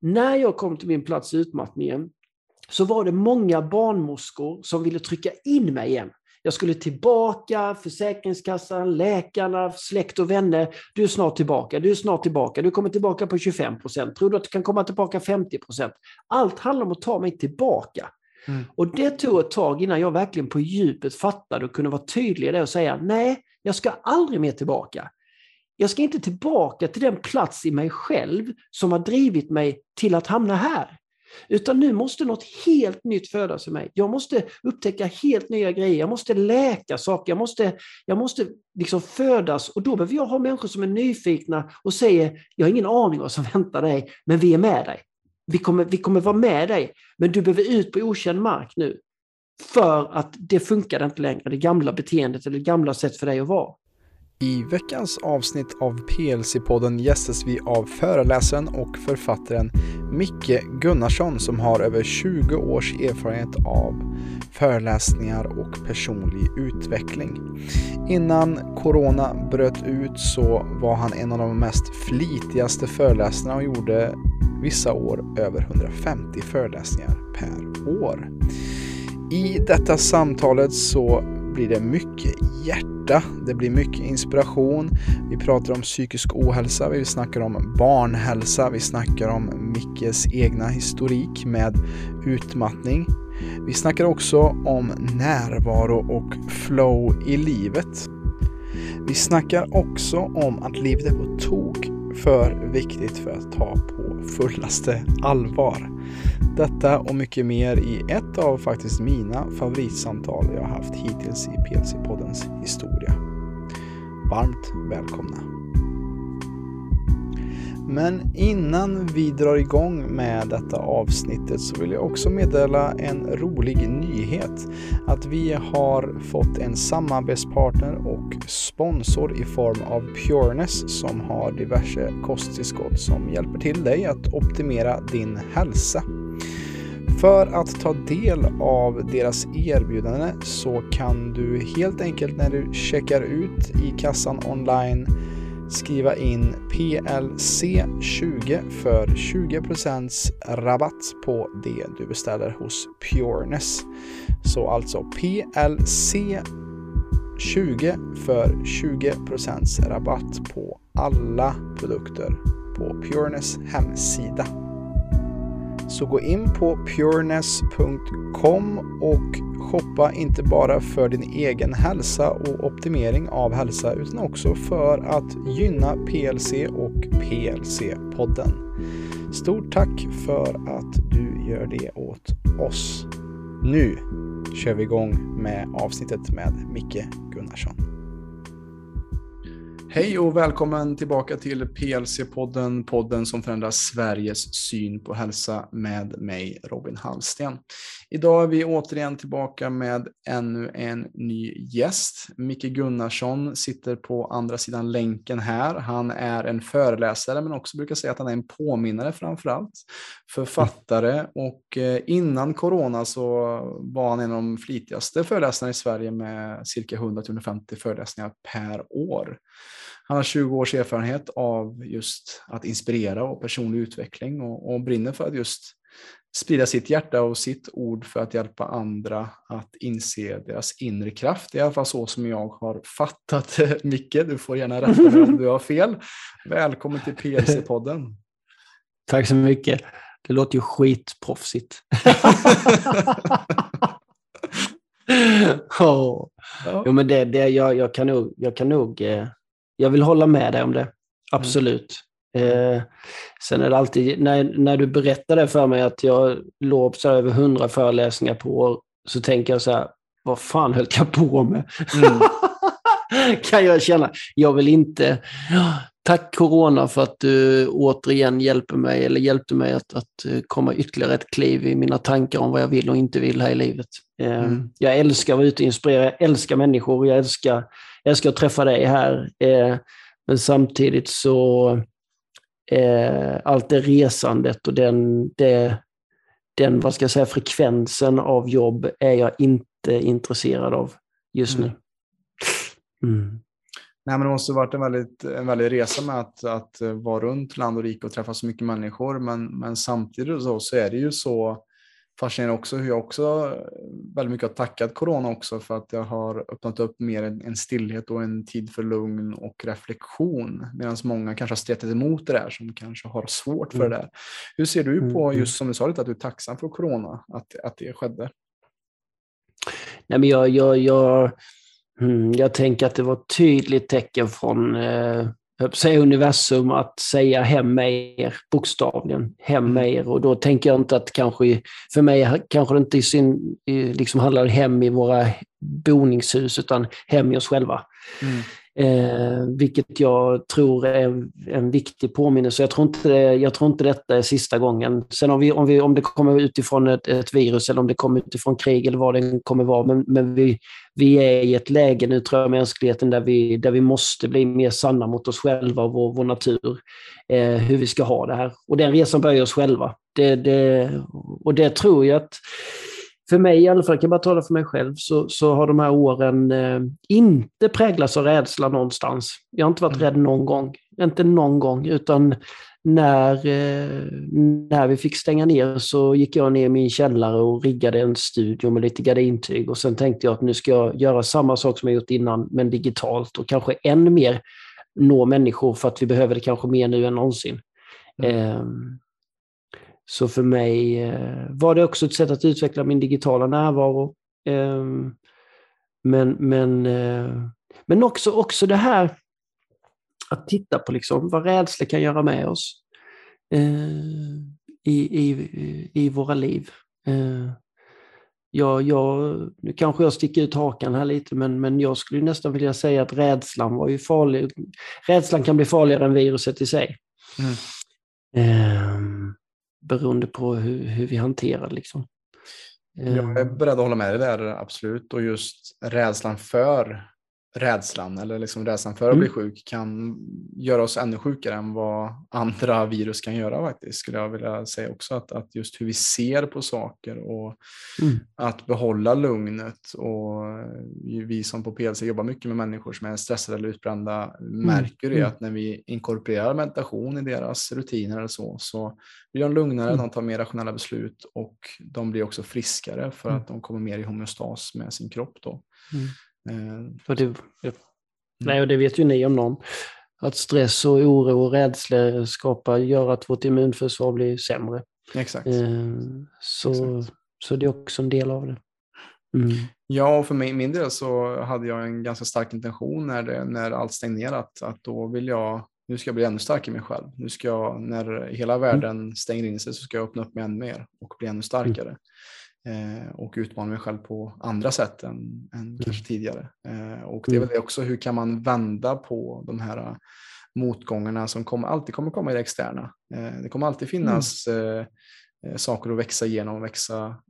när jag kom till min plats i utmattningen så var det många barnmorskor som ville trycka in mig igen. Jag skulle tillbaka, Försäkringskassan, läkarna, släkt och vänner. Du är snart tillbaka, du är snart tillbaka, du kommer tillbaka på 25 procent. Tror du att du kan komma tillbaka 50 procent? Allt handlar om att ta mig tillbaka. Mm. Och det tog ett tag innan jag verkligen på djupet fattade och kunde vara tydlig i det och säga nej, jag ska aldrig mer tillbaka. Jag ska inte tillbaka till den plats i mig själv som har drivit mig till att hamna här. Utan nu måste något helt nytt födas i mig. Jag måste upptäcka helt nya grejer, jag måste läka saker, jag måste, jag måste liksom födas och då behöver jag ha människor som är nyfikna och säger, jag har ingen aning vad som väntar dig, men vi är med dig. Vi kommer, vi kommer vara med dig, men du behöver ut på okänd mark nu. För att det funkar inte längre, det gamla beteendet eller det gamla sätt för dig att vara. I veckans avsnitt av PLC-podden gästas vi av föreläsaren och författaren Micke Gunnarsson som har över 20 års erfarenhet av föreläsningar och personlig utveckling. Innan Corona bröt ut så var han en av de mest flitigaste föreläsarna och gjorde vissa år över 150 föreläsningar per år. I detta samtalet så blir det mycket hjärta, det blir mycket inspiration. Vi pratar om psykisk ohälsa, vi snackar om barnhälsa, vi snackar om Mickes egna historik med utmattning. Vi snackar också om närvaro och flow i livet. Vi snackar också om att livet är på tok för viktigt för att ta på fullaste allvar. Detta och mycket mer i ett av faktiskt mina favoritsamtal jag haft hittills i PLC-poddens historia. Varmt välkomna! Men innan vi drar igång med detta avsnittet så vill jag också meddela en rolig nyhet. Att vi har fått en samarbetspartner och sponsor i form av Pureness som har diverse kosttillskott som hjälper till dig att optimera din hälsa. För att ta del av deras erbjudande så kan du helt enkelt när du checkar ut i kassan online skriva in PLC20 för 20% rabatt på det du beställer hos Pureness. Så alltså PLC20 för 20% rabatt på alla produkter på Pureness hemsida. Så gå in på pureness.com och shoppa inte bara för din egen hälsa och optimering av hälsa utan också för att gynna PLC och PLC-podden. Stort tack för att du gör det åt oss. Nu kör vi igång med avsnittet med Micke Gunnarsson. Hej och välkommen tillbaka till PLC-podden, podden som förändrar Sveriges syn på hälsa med mig Robin Hallsten. Idag är vi återigen tillbaka med ännu en ny gäst. Micke Gunnarsson sitter på andra sidan länken här. Han är en föreläsare men också brukar säga att han är en påminnare framförallt. Författare och eh, innan corona så var han en av de flitigaste föreläsarna i Sverige med cirka 100-150 föreläsningar per år. Han har 20 års erfarenhet av just att inspirera och personlig utveckling och, och brinner för att just sprida sitt hjärta och sitt ord för att hjälpa andra att inse deras inre kraft. Det är i alla fall så som jag har fattat. Micke, du får gärna rätta mig om du har fel. Välkommen till PLC-podden. Tack så mycket. Det låter ju skitproffsigt. oh. ja. Jo, men det, det, jag, jag kan nog, jag kan nog eh, jag vill hålla med dig om det. Absolut. Mm. Eh, sen är det alltid, när, när du berättar det för mig att jag låg så över hundra föreläsningar på år, så tänker jag så här, vad fan höll jag på med? Mm. kan jag känna. Jag vill inte, tack Corona för att du återigen hjälper mig, eller hjälpte mig att, att eh, komma ytterligare ett kliv i mina tankar om vad jag vill och inte vill här i livet. Eh, mm. Jag älskar att vara ute och inspirera, jag älskar människor, jag älskar jag ska träffa dig här. Eh, men samtidigt så, eh, allt det resandet och den, det, den vad ska jag säga, frekvensen av jobb är jag inte intresserad av just nu. Mm. mm. Nej, men det måste ha varit en väldigt, en väldigt resa med att, att vara runt land och rike och träffa så mycket människor. Men, men samtidigt så, så är det ju så fascinerande också hur jag också väldigt mycket har tackat corona också för att jag har öppnat upp mer en, en stillhet och en tid för lugn och reflektion. Medan många kanske har stretat emot det där som kanske har svårt för mm. det där. Hur ser du på, mm, mm. just som du sa lite, att du är tacksam för corona, att, att det skedde? Nej, men jag, jag, jag, mm, jag tänker att det var ett tydligt tecken från eh, säga universum att säga hem med er, bokstavligen. Hem med er. Och då tänker jag inte att kanske, för mig kanske det inte i sin, liksom handlar hem i våra boningshus, utan hem i oss själva. Mm. Eh, vilket jag tror är en, viktig påminnelse. Jag tror, inte, jag tror inte detta är sista gången. Sen om, vi, om, vi, om det kommer utifrån ett, ett virus eller om det kommer utifrån krig eller vad det kommer vara. Men, men vi, vi är i ett läge nu, tror jag, mänskligheten där vi, där vi måste bli mer sanna mot oss själva och vår, vår natur. Eh, hur vi ska ha det här. Och den resan börjar oss själva. Det, det, och det tror jag att för mig i alla fall, jag kan bara tala för mig själv, så, så har de här åren eh, inte präglats av rädsla någonstans. Jag har inte varit mm. rädd någon gång. Inte någon gång, utan när, eh, när vi fick stänga ner så gick jag ner i min källare och riggade en studio med lite gardintyg och sen tänkte jag att nu ska jag göra samma sak som jag gjort innan, men digitalt och kanske ännu mer nå människor för att vi behöver det kanske mer nu än någonsin. Mm. Eh, så för mig eh, var det också ett sätt att utveckla min digitala närvaro. Ehm, men, men, eh, men också, också det här att titta på liksom vad rädsla kan göra med oss eh, i, i, i våra liv. Ja, jag, nu kanske jag sticker ut hakan här lite, men, men jag skulle nästan vilja säga att rädslan var ju farlig. Rädslan kan bli farligare än viruset i sig. Mm. Beroende på hur, hur vi hanterar. Liksom. Jag är ehm. beredd att hålla med dig där, absolut. Och just rädslan för rädslan eller liksom rädslan för att mm. bli sjuk kan göra oss ännu sjukare än vad andra virus kan göra faktiskt, skulle jag vilja säga också. Att, att just hur vi ser på saker och mm. att behålla lugnet och vi som på PLC jobbar mycket med människor som är stressade eller utbrända mm. märker det mm. att när vi inkorporerar meditation i deras rutiner eller så, så blir de lugnare, mm. de tar mer rationella beslut och de blir också friskare för mm. att de kommer mer i homeostas med sin kropp då. För det, nej, och det vet ju ni om någon. Att stress och oro och rädsla skapar, gör att vårt immunförsvar blir sämre. Exakt. Så, Exakt. så det är också en del av det. Mm. Ja, och för mig, min del så hade jag en ganska stark intention när, det, när allt stängde ner att, att då vill jag, nu ska jag bli ännu starkare i mig själv. Nu ska jag, när hela mm. världen stänger in sig så ska jag öppna upp mig ännu mer och bli ännu starkare. Mm eh, och utmana mig själv på andra sätt än, än mm. kanske tidigare. Eh, och det är mm. väl det också, hur kan man vända på de här eh, motgångarna som kommer, alltid kommer komma i det externa. Eh, det kommer alltid finnas mm. Eh, eh, saker att växa igenom och växa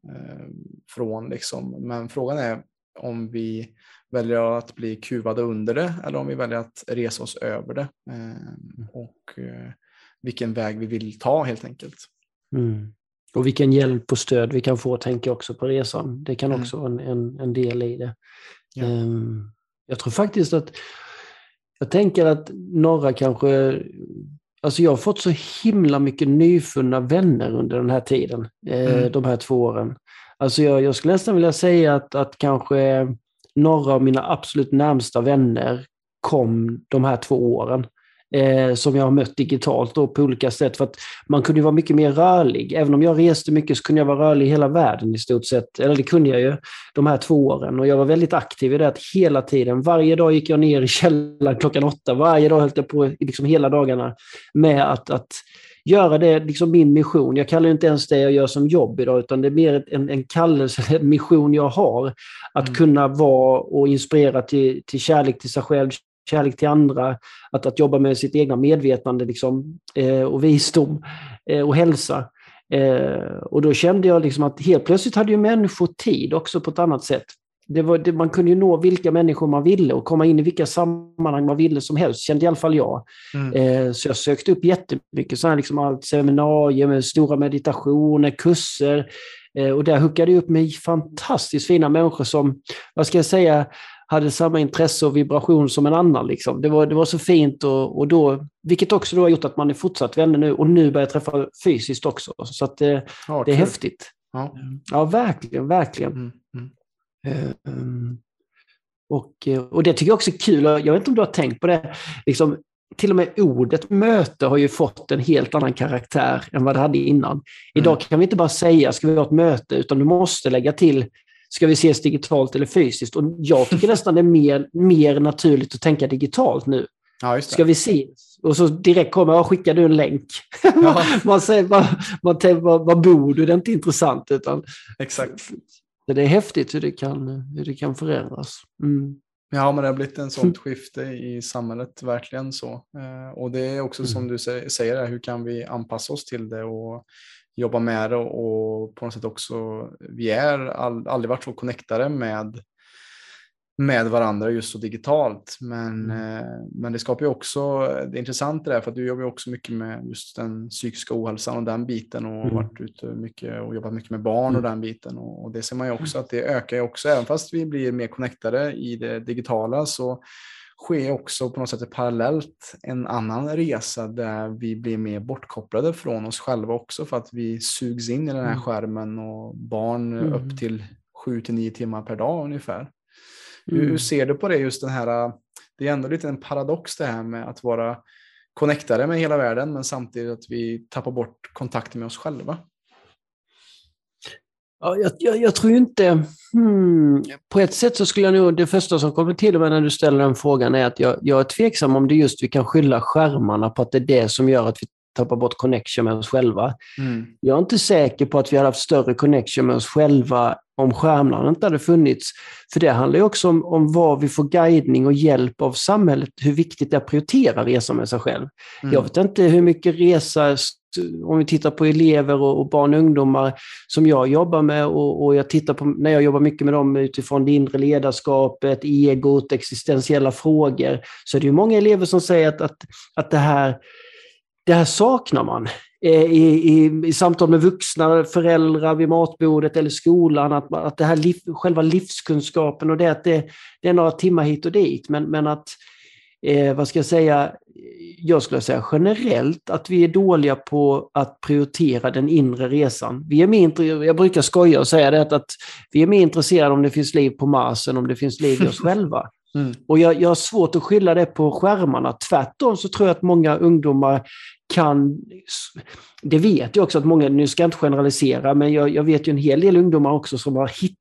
från. Liksom. Men frågan är om vi väljer att bli kuvade under det eller om vi väljer att resa oss över det. och vilken väg vi vill ta helt enkelt. Mm. Och vilken hjälp och stöd vi kan få, tänker jag också på resan. Det kan mm. också vara en, en, en, del i det. Ja. Um, jag tror faktiskt att, jag tänker att några kanske, alltså jag har fått så himla mycket nyfunna vänner under den här tiden, eh, mm. de här två åren. Alltså jag, jag skulle nästan vilja säga att, att kanske några av mina absolut närmsta vänner kom de här två åren eh, som jag har mött digitalt då på olika sätt. För att man kunde vara mycket mer rörlig. Även om jag reste mycket så kunde jag vara rörlig i hela världen i stort sett. Eller det kunde jag ju de här två åren. Och jag var väldigt aktiv i det att hela tiden, varje dag gick jag ner i källaren klockan åtta. Varje dag höll jag på liksom hela dagarna med att, att göra det liksom min mission. Jag kallar inte ens det jag gör som jobb idag, utan det är mer en, en kallelse, en mission jag har. Att mm. kunna vara och inspirera till, till kärlek till sig själv, kärlek till andra, att, att jobba med sitt egna medvetande liksom, eh, och visdom eh, och hälsa. Eh, och då kände jag liksom att helt plötsligt hade ju människor tid också på ett annat sätt. Det var, det, man kunde ju nå vilka människor man ville och komma in i vilka sammanhang man ville som helst, kände i alla fall jag. Mm. Eh, så jag sökte upp jättemycket sådana liksom allt seminarier stora meditationer, kurser. Eh, och där hookade jag upp med fantastiskt fina människor som, vad ska jag säga, hade samma intresse och vibration som en annan. Liksom. Det, var, det var så fint, och, och då, vilket också då har gjort att man är fortsatt vänner nu och nu börjar träffa fysiskt också. Så att det, ja, det är häftigt. Ja. ja, verkligen, verkligen. Mm, mm. Um, och, och det tycker jag också är kul. Jag vet inte om du har tänkt på det. Liksom, till och med ordet möte har ju fått en helt annan karaktär än vad det hade innan. Idag mm. kan vi inte bara säga ska vi ha ett möte, utan du måste lägga till ska vi ses digitalt eller fysiskt? Och jag tycker nästan det är mer, mer naturligt att tänka digitalt nu. Ja, Ska vi ses? Och så direkt kommer jag skickar du en länk. Ja. man säger, man, man var, var bor du? Det är inte intressant. Utan, Exakt. Det är häftigt hur det kan, hur det kan förändras. Mm. Ja, men det har blivit en sånt skifte i samhället, verkligen så. Eh, och det är också som mm. du säger, hur kan vi anpassa oss till det och jobba med det och på något sätt också, vi är all, aldrig varit så connectade med med varandra just så digitalt. Men, mm. eh, men det skapar ju också, det är intressant det där för att du jobbar ju också mycket med just den psykiska ohälsan och den biten och mm. varit ute mycket och jobbat mycket med barn och mm. den biten och, och, det ser man ju också att det ökar ju också, även fast vi blir mer connectade i det digitala så sker också på något sätt parallellt en annan resa där vi blir mer bortkopplade från oss själva också för att vi sugs in i den här mm. skärmen och barn mm. upp till 7 till 9 timmar per dag ungefär. Mm. Hur, ser du på det, just den här, det är ändå lite en paradox det här med att vara connectade med hela världen men samtidigt att vi tappar bort kontakten med oss själva. Ja, jag, jag, jag tror inte... Hmm, på ett sätt så skulle jag nog... Det första som kommer till mig när du ställer den frågan är att jag, jag är tveksam om det just vi kan skylla skärmarna på att det är det som gör att vi tappar bort connection med oss själva. Mm. Jag är inte säker på att vi hade haft större connection med oss själva om skärmarna inte hade funnits. För det handlar ju också om, om vad vi får guidning och hjälp av samhället, hur viktigt det är att prioritera resa med sig själv. Mm. Jag vet inte hur mycket resa, om vi tittar på elever och, och barn och ungdomar som jag jobbar med och, och, jag tittar på, när jag jobbar mycket med dem utifrån det inre ledarskapet, egot, existentiella frågor, så är det ju många elever som säger att, att, att det här det här saknar man eh, i, i, i samtal med vuxna, föräldrar vid matbordet eller skolan. Att, att det här liv, själva livskunskapen och det att det, det är några timmar hit och dit. Men, men att, eh, vad ska jag säga, jag skulle säga generellt att vi är dåliga på att prioritera den inre resan. Vi är mer, jag brukar skoja och säga det att, vi är mer intresserade om det finns liv på Mars än om det finns liv i oss själva. Mm. Och jag, jag har svårt att skylla det på skärmarna. Tvärtom så tror jag att många ungdomar kan... Det vet jag också att många, nu ska jag inte generalisera, men jag, jag, vet ju en hel del ungdomar också som har hittat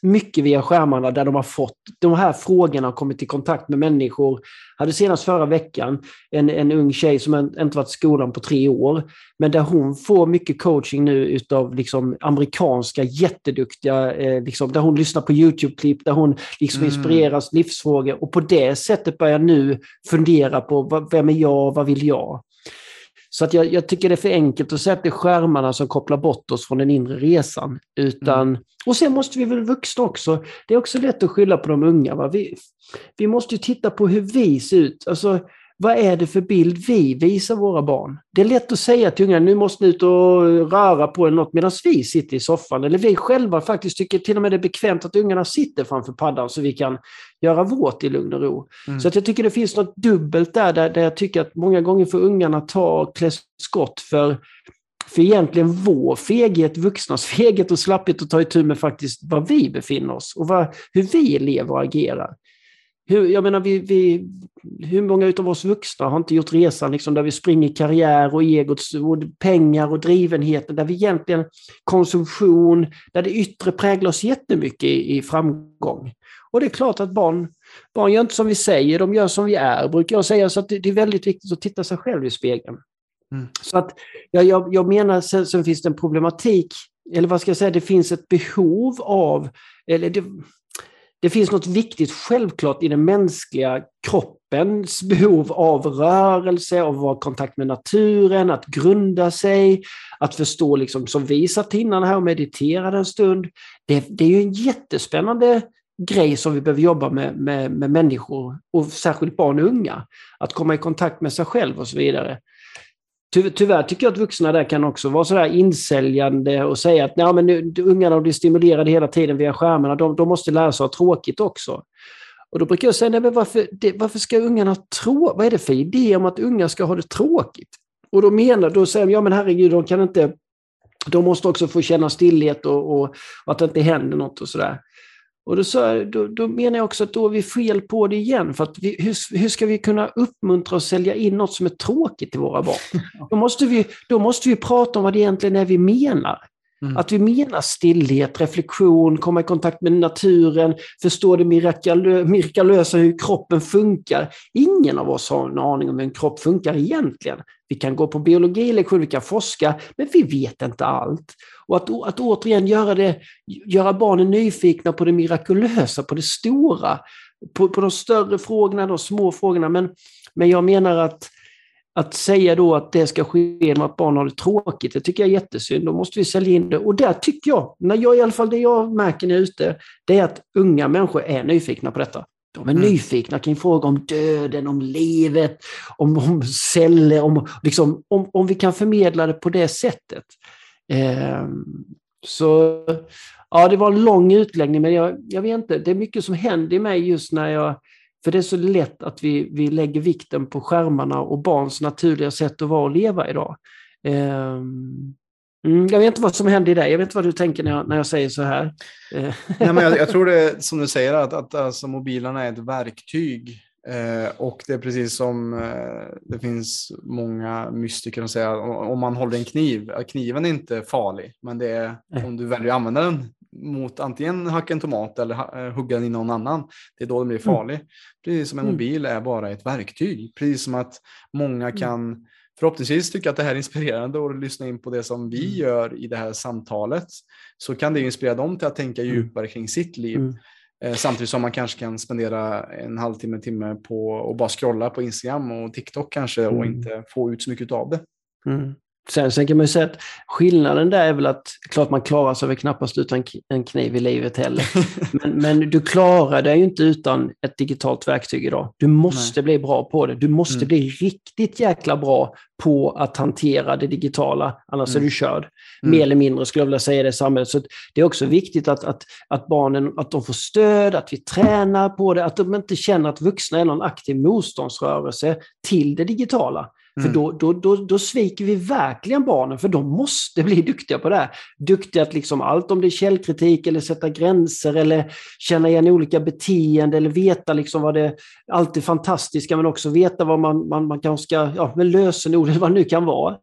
mycket via skärmarna där de har fått de här frågorna och kommit i kontakt med människor. Jag hade senast förra veckan en, en ung tjej som inte varit i skolan på tre år, men där hon får mycket coaching nu utav liksom amerikanska jätteduktiga, eh, liksom, där hon lyssnar på YouTube-klipp, där hon liksom mm. inspireras livsfrågor och på det sättet börjar nu fundera på vem är jag, vad vill jag? Så att jag, jag, tycker det är för enkelt att säga att det är skärmarna som kopplar bort oss från den inre resan. Utan, mm. Och sen måste vi väl vuxna också. Det är också lätt att skylla på de unga. Va? Vi, vi måste titta på hur vi ser ut. Alltså, vad är det för bild vi visar våra barn? Det är lätt att säga till unga, nu måste ni ut och röra på er något medan vi sitter i soffan. Eller vi själva faktiskt tycker till och med det är bekvämt att ungarna sitter framför paddan så vi kan göra vårt i lugn och ro. Mm. Så att jag tycker det finns något dubbelt där, där, där jag tycker att många gånger får ungarna ta klä skott för för egentligen vår feghet, vuxnas feghet och slapphet att ta itu med faktiskt var vi befinner oss och vad, hur vi lever och agerar. Hur, jag menar, vi, vi, hur många av oss vuxna har inte gjort resan liksom, där vi springer karriär och egot, och pengar och drivenheten, där vi egentligen konsumtion, där det yttre präglar oss jättemycket i, i framgång. Och det är klart att barn, barn gör inte som vi säger, de gör som vi är, brukar jag säga. Så det, det är väldigt viktigt att titta sig själv i spegeln. Mm. Så att, ja, jag, jag menar, sen, sen, finns det en problematik, eller vad ska jag säga, det finns ett behov av, eller det, det finns något viktigt självklart i den mänskliga kroppens behov av rörelse, av att vara i kontakt med naturen, att grunda sig, att förstå, liksom, som vi satt innan här och mediterade en stund. Det, det är ju en jättespännande grej som vi behöver jobba med, med, med människor, och särskilt barn och unga. Att komma i kontakt med sig själv och så vidare. Ty, tyvärr tycker jag att vuxna där kan också vara sådär insäljande och säga att Nej, men nu, ungarna blir stimulerade hela tiden via skärmarna, de, de måste lära sig att ha tråkigt också. Och då brukar jag säga, nej, men varför, det, varför ska ungarna ha tråkigt? Vad är det för idé om att unga ska ha det tråkigt? Och då menar, då säger de, ja men herregud, de kan inte de måste också få känna stillhet och, och, och att det inte händer något och sådär. Och då, så, då, då, menar jag också att då är vi fel på det igen. För att vi, hur, hur ska vi kunna uppmuntra och sälja in något som är tråkigt till våra barn? Då måste vi, då måste vi prata om vad det egentligen är vi menar. Mm. Att vi menar stillhet, reflektion, komma i kontakt med naturen, förstå det mirakulösa hur kroppen funkar. Ingen av oss har en aning om hur en kropp funkar egentligen. Vi kan gå på biologilektion, vi kan forska, men vi vet inte allt. Och att, att återigen göra, det, göra barnen nyfikna på det mirakulösa, på det stora, på, på de större frågorna, de små frågorna. Men, men jag menar att att säga då att det ska ske genom att barn har det tråkigt, det tycker jag är jättesynd. Då måste vi sälja in det. Och där tycker jag, när jag i alla fall det jag märker när jag är ute, det är att unga människor är nyfikna på detta. De är mm. nyfikna kring frågor om döden, om livet, om, om celler, om, liksom, om, om vi kan förmedla det på det sättet. Eh, så ja, det var en lång utläggning, men jag, jag vet inte, det är mycket som händer i mig just när jag för det är så lätt att vi, vi lägger vikten på skärmarna och barns naturliga sätt att vara och leva idag. Ehm, mm, jag vet inte vad som händer i dig. Jag vet inte vad du tänker när jag, när jag säger så här. Nej, men jag, jag, tror det som du säger att, att alltså, mobilerna är ett verktyg. Eh, och det är precis som eh, det finns många mystiker som säger om man håller en kniv, kniven är inte farlig, men det är om du väljer att använda den mot antingen hacka en tomat eller eh, hugga den i någon annan. Det är då den blir mm. farlig. Mm. Precis som en mm. mobil är bara ett verktyg. Precis som att många mm. kan förhoppningsvis tycka att det här är inspirerande och lyssna in på det som vi gör i det här samtalet. Så kan det inspirera dem till att tänka djupare kring sitt liv. Eh, samtidigt som man kanske kan spendera en halvtimme, timme på att bara scrolla på Instagram och TikTok kanske och inte få ut så mycket av det. Sen, sen kan man ju säga att skillnaden där är väl att, klart man klarar sig väl knappast utan en kniv i livet heller. Men, men du klarar dig ju inte utan ett digitalt verktyg idag. Du måste Nej. bli bra på det. Du måste mm. bli riktigt jäkla bra på att hantera det digitala, annars mm. är du körd. Mm. Mer eller mindre skulle jag vilja säga i det samhället. Så det är också viktigt att, att, att barnen att de får stöd, att vi tränar på det, att de inte känner att vuxna är någon aktiv motståndsrörelse till det digitala. Mm. För då, då, då, då sviker vi verkligen barnen, för de måste bli duktiga på det här. Duktiga att liksom allt om det är källkritik eller sätta gränser eller känna igen olika beteenden eller veta liksom vad det allt det fantastiska men också veta vad man, man, man kanske ska, ja, med lösenord eller vad det nu kan vara.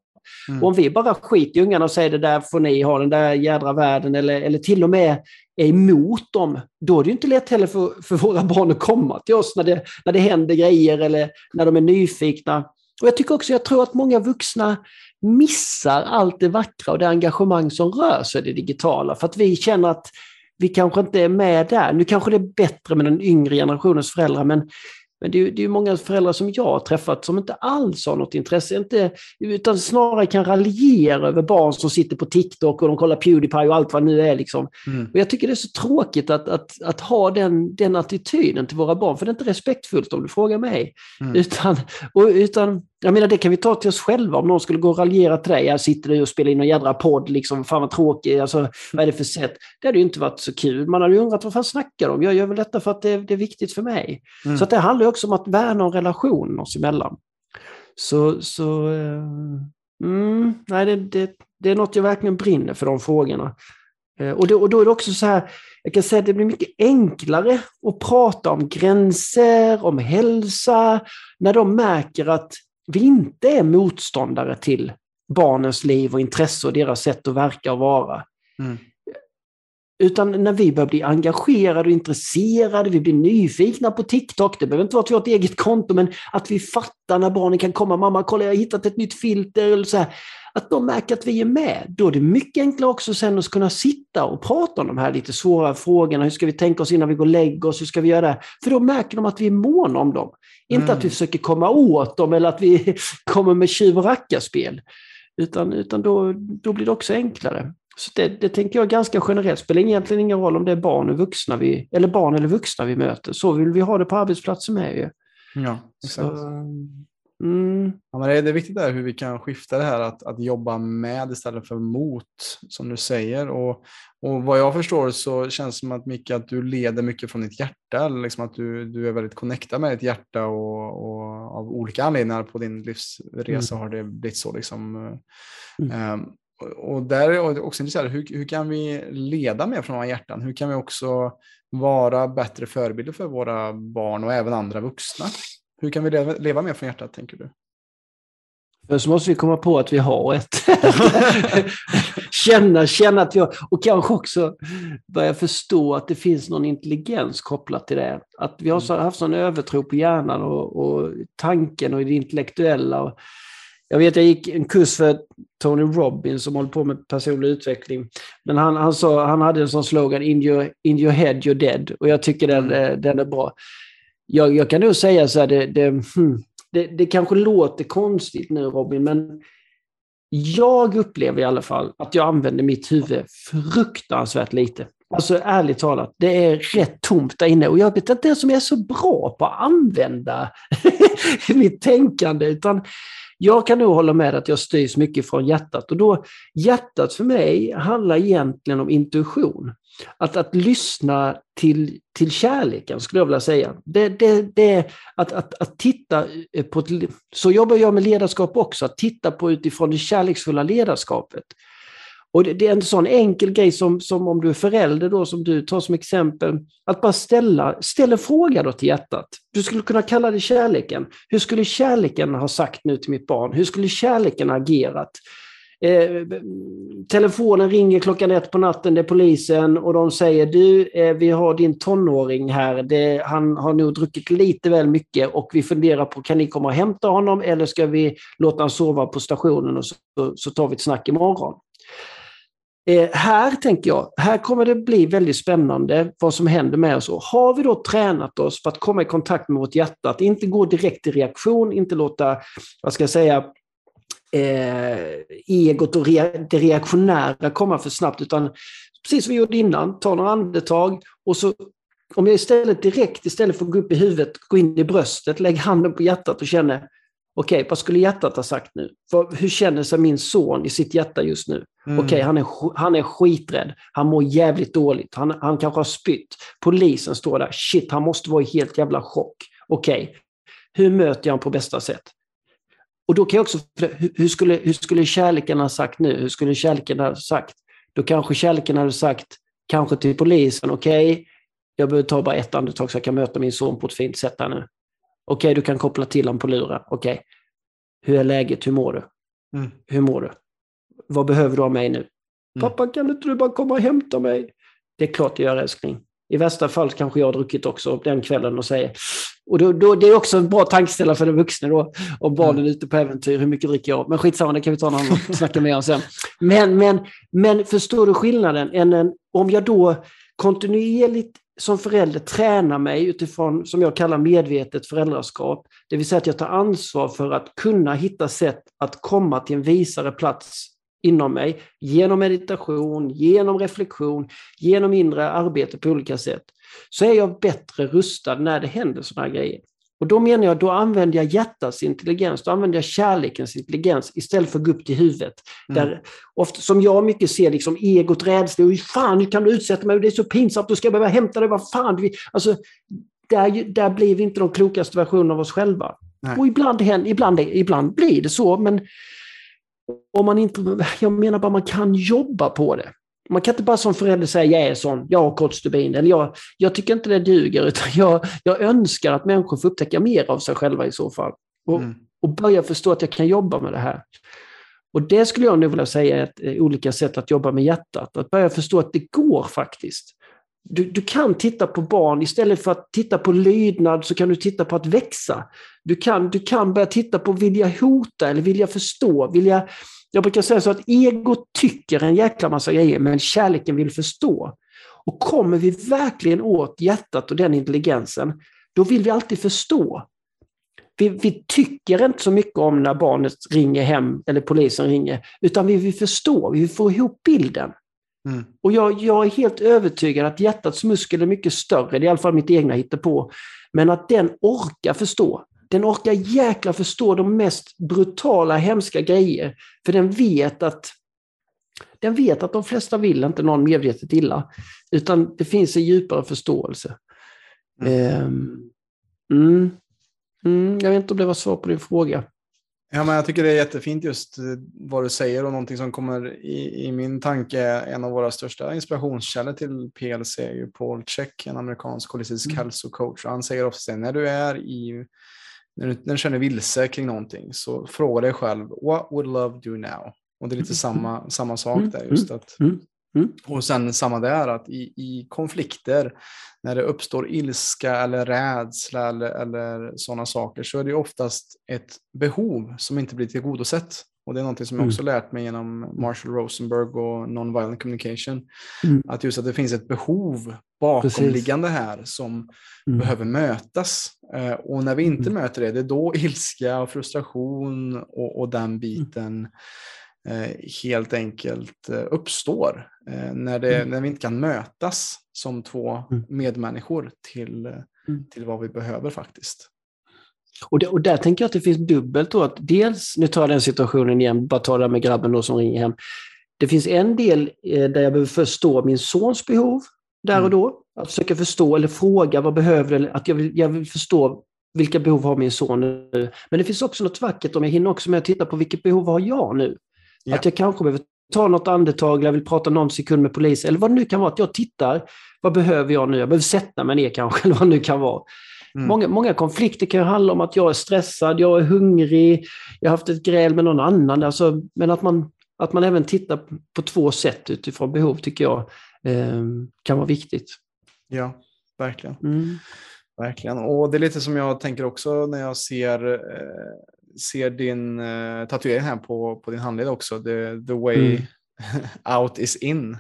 Mm. Om vi bara skiter i ungarna och säger det där får ni ha, den där jädra världen eller, eller till och med är emot dem, då är det inte lätt heller för, för våra barn att komma till oss när det, när det händer grejer eller när de är nyfikna. Och jag tycker också, jag tror att många vuxna missar allt det vackra och det engagemang som rör sig i det digitala. För att vi känner att vi kanske inte är med där. Nu kanske det är bättre med den yngre generationens föräldrar, men men det är, det är många föräldrar som jag har träffat som inte alls har något intresse, inte, utan snarare kan raljera över barn som sitter på TikTok och de kollar Pewdiepie och allt vad det nu är. Liksom. Mm. Och jag tycker det är så tråkigt att, att, att ha den, den attityden till våra barn, för det är inte respektfullt om du frågar mig. Mm. Utan, och, utan jag menar, det kan vi ta till oss själva. Om någon skulle gå och raljera till dig, jag sitter du och spelar in en jädra podd, liksom, fan vad tråkig, alltså, vad är det för sätt? Det hade ju inte varit så kul. Man hade ju undrat vad fan snackar de Jag gör väl detta för att det, det är viktigt för mig. Mm. Så att det handlar också om att värna en relation oss emellan. Så, så uh, mm, nej, det, det, det, är något jag verkligen brinner för, de frågorna. Uh, och, det, och då är det också så här, jag kan säga att det blir mycket enklare att prata om gränser, om hälsa, när de märker att vi inte är motståndare till barnens liv och intresse och deras sätt att verka och vara. Mm. Utan när vi börjar bli engagerade och intresserade, vi blir nyfikna på TikTok, det behöver inte vara att vi har ett eget konto, men att vi fattar när barnen kan komma, mamma kolla jag har hittat ett nytt filter, eller så här. Att de märker att vi är med. Då är det mycket enklare också sen att kunna sitta och prata om de här lite svåra frågorna. Hur ska vi tänka oss innan vi går och lägger oss? Hur ska vi göra det? För då märker de att vi är måna om dem. Inte mm. att vi försöker komma åt dem eller att vi kommer med tjuv och rackarspel. Utan, utan då, då blir det också enklare. Så det, det tänker jag ganska generellt. Det spelar egentligen ingen roll om det är barn, och vuxna vi, eller barn eller vuxna vi möter. Så vill vi ha det på arbetsplatsen med. Ju. Ja, exakt. Så, Mm. Ja, men det, är, det är viktigt där hur vi kan skifta det här att, att jobba med istället för mot, som du säger. Och, och vad jag förstår så känns det som att Micke, att du leder mycket från ditt hjärta, liksom att du, du är väldigt connectad med ditt hjärta och, och av olika anledningar på din livsresa mm. har det blivit så. Liksom. Mm. Um, och där är jag också intresserad, hur, hur kan vi leda mer från våra hjärtan? Hur kan vi också vara bättre förebilder för våra barn och även andra vuxna? Hur kan vi leva, leva mer från hjärtat, tänker du? Först måste vi komma på att vi har ett. känna, känna att vi har, och kanske också börja förstå att det finns någon intelligens kopplat till det. Att vi har mm. haft sån övertro på hjärnan och, och tanken och det intellektuella. Och jag vet, jag gick en kurs för Tony Robbins som håller på med personlig utveckling. Men han, han, sa, han hade en sån slogan, in your, in your head you're dead. Och jag tycker den, mm. den är bra. Jag, jag kan nog säga så här, det, det, hmm, det, det kanske låter konstigt nu Robin, men jag upplever i alla fall att jag använder mitt huvud fruktansvärt lite. Alltså ärligt talat, det är rätt tomt där inne och jag vet inte det som är så bra på att använda mitt tänkande. Utan jag kan nog hålla med att jag styrs mycket från hjärtat och då hjärtat för mig handlar egentligen om intuition. Att, att lyssna till, till kärleken skulle jag vilja säga. Det, det, det att, att, att titta på ett, så jobbar jag med ledarskap också, att titta på utifrån det kärleksfulla ledarskapet. Och det, det, är en sån enkel grej som, som om du är förälder då, som du tar som exempel, att bara ställa, ställa en fråga då till hjärtat. Du skulle kunna kalla det kärleken. Hur skulle kärleken ha sagt nu till mitt barn? Hur skulle kärleken ha agerat? Eh, telefonen ringer klockan ett på natten, det är polisen och de säger du, eh, vi har din tonåring här, det, han har nog druckit lite väl mycket och vi funderar på, kan ni komma och hämta honom eller ska vi låta honom sova på stationen och så, så tar vi ett snack imorgon? Eh, här tänker jag, här kommer det bli väldigt spännande vad som händer med oss. Har vi då tränat oss för att komma i kontakt med vårt hjärta, att inte gå direkt i reaktion, inte låta, vad ska jag säga, eh, egot och rea det reaktionära komma för snabbt, utan precis som vi gjorde innan, ta några andetag och så om jag istället direkt, istället för att gå upp i huvudet, gå in i bröstet, lägg handen på hjärtat och känner Okej, vad skulle hjärtat ha sagt nu? För, hur känner sig min son i sitt hjärta just nu? Mm. Okej, han, är, han är skiträdd. Han mår jävligt dåligt. Han, han kanske har spytt. Polisen står där. Shit, han måste vara i helt jävla chock. Okej, hur möter jag honom på bästa sätt? Och då kan jag också, hur skulle, hur skulle kärleken ha sagt nu? Hur skulle kärleken ha sagt? Då kanske kärleken hade sagt, kanske till polisen, okej, okay, jag behöver ta bara ett andetag så jag kan möta min son på ett fint sätt här nu. Okej, okay, du kan koppla till honom på luren. Okej, okay. hur är läget? Hur mår du? Mm. Hur mår du? Vad behöver du av mig nu? Mm. Pappa, kan inte du bara komma och hämta mig? Det är klart jag gör älskling. I värsta fall kanske jag har druckit också den kvällen och säger... Och då, då, det är också en bra tankeställare för den vuxna då, om barnen är mm. ute på äventyr, hur mycket dricker jag? Men skitsamma, det kan vi ta annan och snacka mer om sen. Men, men, men förstår du skillnaden? En, en, om jag då kontinuerligt som förälder tränar mig utifrån, som jag kallar medvetet föräldraskap. Det vill säga att jag tar ansvar för att kunna hitta sätt att komma till en visare plats inom mig genom meditation, genom reflektion, genom inre arbete på olika sätt. Så är jag bättre rustad när det händer sådana här grejer. Och då menar jag, då använder jag hjärtats intelligens, då använder jag kärlekens intelligens istället för att gå upp till huvudet. Mm. Där, ofta, som jag mycket ser, liksom egot, rädsla, hur fan hur kan du utsätta mig, det är så pinsamt, då ska jag behöva hämta dig, vad fan. Alltså, där, där blir vi inte de klokaste versionerna av oss själva. Nej. Och ibland, ibland, ibland blir det så, men om man inte, jag menar bara man kan jobba på det. Man kan inte bara som förälder säga jag är sån, jag har kort stubin, eller jag, jag tycker inte det duger, utan jag, jag önskar att människor får upptäcka mer av sig själva i så fall. Och, mm. och börja förstå att jag kan jobba med det här. Och det skulle jag nu vilja säga är ett eh, olika sätt att jobba med hjärtat. Att börja förstå att det går faktiskt. Du, du, kan titta på barn, istället för att titta på lydnad så kan du titta på att växa. Du kan, du kan börja titta på vilja hota eller vilja förstå, vilja jag brukar säga så att egot tycker en jäkla massa grejer, men kärleken vill förstå. Och kommer vi verkligen åt hjärtat och den intelligensen, då vill vi alltid förstå. Vi, vi, tycker inte så mycket om när barnet ringer hem eller polisen ringer, utan vi vill förstå, vi vill få ihop bilden. Mm. Och jag, jag, är helt övertygad att hjärtats muskel är mycket större, det är i alla fall mitt egna på, men att den orkar förstå Den orkar jäkla förstå de mest brutala, hemska grejer. För den vet att den vet att de flesta vill inte någon medvetet illa. Utan det finns en djupare förståelse. Mm. Um, mm, mm, jag vet inte om det var svar på din fråga. Ja, men jag tycker det är jättefint just eh, vad du säger och någonting som kommer i, i min tanke är en av våra största inspirationskällor till PLC är ju Paul Check, en amerikansk holistisk mm. hälsocoach. Han säger ofta när du är i när du, när du känner vilse kring någonting så fråga dig själv what would love do now? Och det är lite mm. samma, samma sak mm. där just att mm. Mm. Och sen samma där att i, i konflikter när det uppstår ilska eller rädsla eller, eller sådana saker så är det oftast ett behov som inte blir tillgodosett. Och det är något som jag också mm. lärt mig genom Marshall Rosenberg och Nonviolent Communication. Mm. Att just att det finns ett behov bakomliggande Precis. här som mm. behöver mötas. Eh, och när vi inte mm. möter det, det är då ilska och frustration och, och den biten Eh, helt enkelt eh, uppstår eh, när, det, mm. när vi inte kan mötas som två mm. medmänniskor till, mm. till vad vi behöver faktiskt. Och, det, och där tänker jag att det finns dubbelt då. Att dels, nu tar jag den situationen igen, bara ta det med grabben då som ringer hem. Det finns en del där jag behöver förstå min sons behov där och mm. då. Att försöka förstå eller fråga vad behöver eller att jag vill, jag vill förstå vilka behov har min son nu. Men det finns också något vackert om jag hinner också med att titta på vilket behov har jag nu? Ja. Att jag kanske behöver ta något andetag, eller jag vill prata någon sekund med polis, eller vad det nu kan vara. Att jag tittar, vad behöver jag nu? Jag behöver sätta mig ner kanske, eller vad det nu kan vara. Mm. Många, många konflikter kan ju handla om att jag är stressad, jag är hungrig, jag har haft ett gräl med någon annan. Alltså, men att man, att man även tittar på två sätt utifrån behov tycker jag eh, kan vara viktigt. Ja, verkligen. Mm. Verkligen. Och det är lite som jag tänker också när jag ser eh, ser din uh, tatuering här på, på din handled också, the, the way mm. out is in.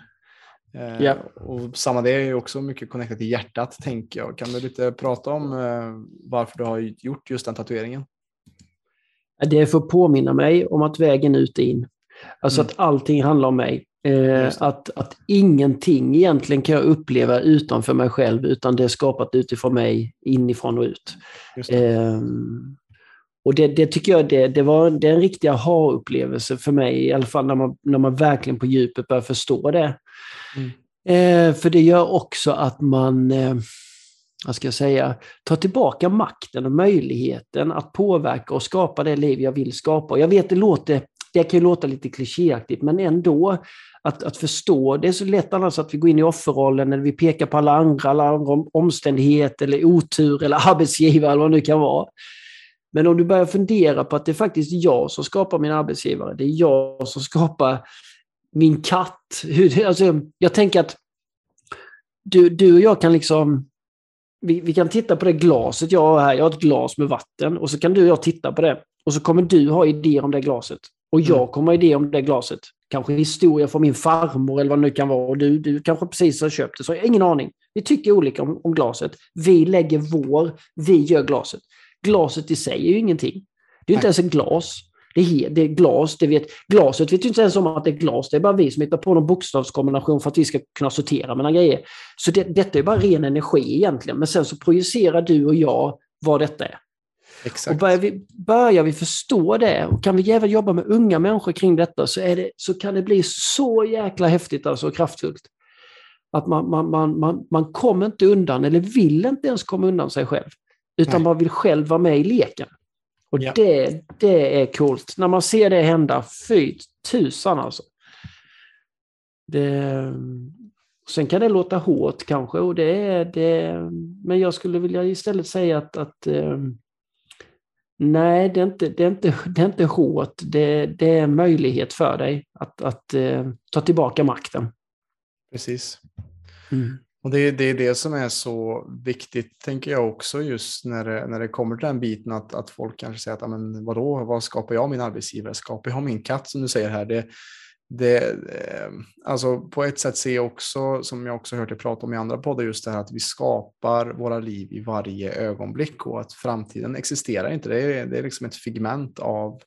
Eh, yeah. Och samma det är ju också mycket connectat till hjärtat tänker jag. Kan du lite prata om uh, varför du har gjort just den tatueringen? Det är för att påminna mig om att vägen ut är in. Alltså mm. att allting handlar om mig. Eh, att, att ingenting egentligen kan jag uppleva utanför mig själv utan det är skapat utifrån mig, inifrån och ut. Eh, och det, det, tycker jag det, det var det är en riktig aha-upplevelse för mig, i alla fall när man, när man verkligen på djupet börjar förstå det. Mm. Eh, för det gör också att man, eh, vad ska jag säga, tar tillbaka makten och möjligheten att påverka och skapa det liv jag vill skapa. Och jag vet, det låter det kan ju låta lite klichéaktigt, men ändå att, att förstå. Det är så lätt annars att vi går in i offerrollen eller vi pekar på alla andra, alla andra omständigheter eller otur eller arbetsgivare eller vad det nu kan vara. Men om du börjar fundera på att det är faktiskt jag som skapar min arbetsgivare, det är jag som skapar min katt. Alltså, jag tänker att du, du och jag kan liksom vi, vi, kan titta på det glaset jag har här. Jag har ett glas med vatten och så kan du och jag titta på det. Och så kommer du ha idéer om det glaset. Och jag mm. kommer ha idéer om det glaset. Kanske historia från min farmor eller vad det nu kan vara. Och du, du kanske precis har köpt det. Så jag har ingen aning. Vi tycker olika om, om glaset. Vi lägger vår, vi gör glaset. Glaset i sig är ju ingenting. Det är inte ens ett glas. Det är, det är glas, det vet, glaset vet ju inte ens om att det är glas. Det är bara vi som hittar på någon bokstavskombination för att vi ska kunna sortera mellan grejer. Så det, detta är bara ren energi egentligen. Men sen så projicerar du och jag vad detta är. Exakt. Och börjar vi, börjar vi förstå det och kan vi även jobba med unga människor kring detta så, det, så kan det bli så jäkla häftigt alltså, och kraftfullt. Att man, man, man, man, man kommer inte undan eller vill inte ens komma undan sig själv. Utan Nej. man vill själv vara med i leken. Och ja. det, det är coolt. När man ser det hända, fy tusan alltså. Det, sen kan det låta hårt kanske, och det är det, men jag skulle vilja istället säga att, att eh, nej, det är, inte, det, är inte, det är inte hårt. Det, det är en möjlighet för dig att, att uh, ta tillbaka makten. Precis. Mm. Och det, det är det som är så viktigt, tänker jag också, just när det, när det kommer till den biten att, att folk kanske säger att, men vadå, vad skapar jag min arbetsgivare? Skapar jag min katt som du säger här? Det, det, eh, alltså på ett sätt ser jag också, som jag också hört dig prata om i andra poddar, just det här att vi skapar våra liv i varje ögonblick och att framtiden existerar inte. Det är, det är liksom ett figment av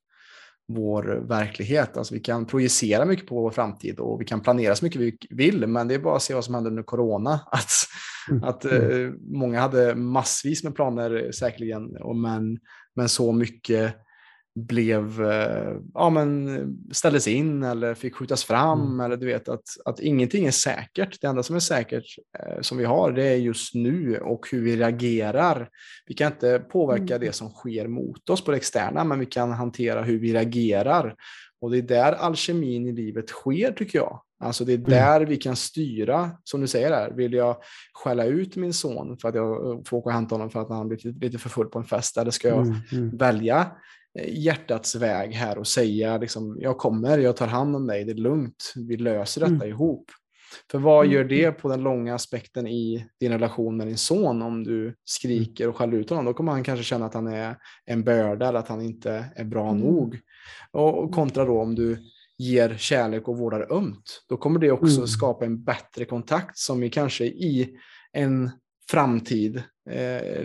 vår verklighet. Alltså vi kan projicera mycket på vår framtid och vi kan planera så mycket vi vill, men det är bara att se vad som händer under corona. Att, Mm. Att eh, många hade massvis med planer säkerligen, och men, men så mycket blev, eh, ja men ställdes in eller fick skjutas fram mm. eller du vet att, att ingenting är säkert. Det enda som är säkert eh, som vi har det är just nu och hur vi reagerar. Vi kan inte påverka mm. det som sker mot oss på det externa men vi kan hantera hur vi reagerar. Och det är där alkemin i livet sker tycker jag. Alltså det är mm. där mm. vi kan styra, som du säger här, vill jag skälla ut min son för att jag får åka och hämta honom för att han blivit lite för full på en fest eller ska jag mm. Mm. välja hjärtats väg här och säga liksom, jag kommer, jag tar hand om dig, det är lugnt, vi löser detta mm. ihop. För vad mm. gör det på den långa aspekten i din relation med din son om du skriker och skäller ut honom? Då kommer han kanske känna att han är en börda eller att han inte är bra mm. nog. Och kontra då om du ger kärlek och vårdar ömt, då kommer det också mm. skapa en bättre kontakt som vi kanske i en framtid eh.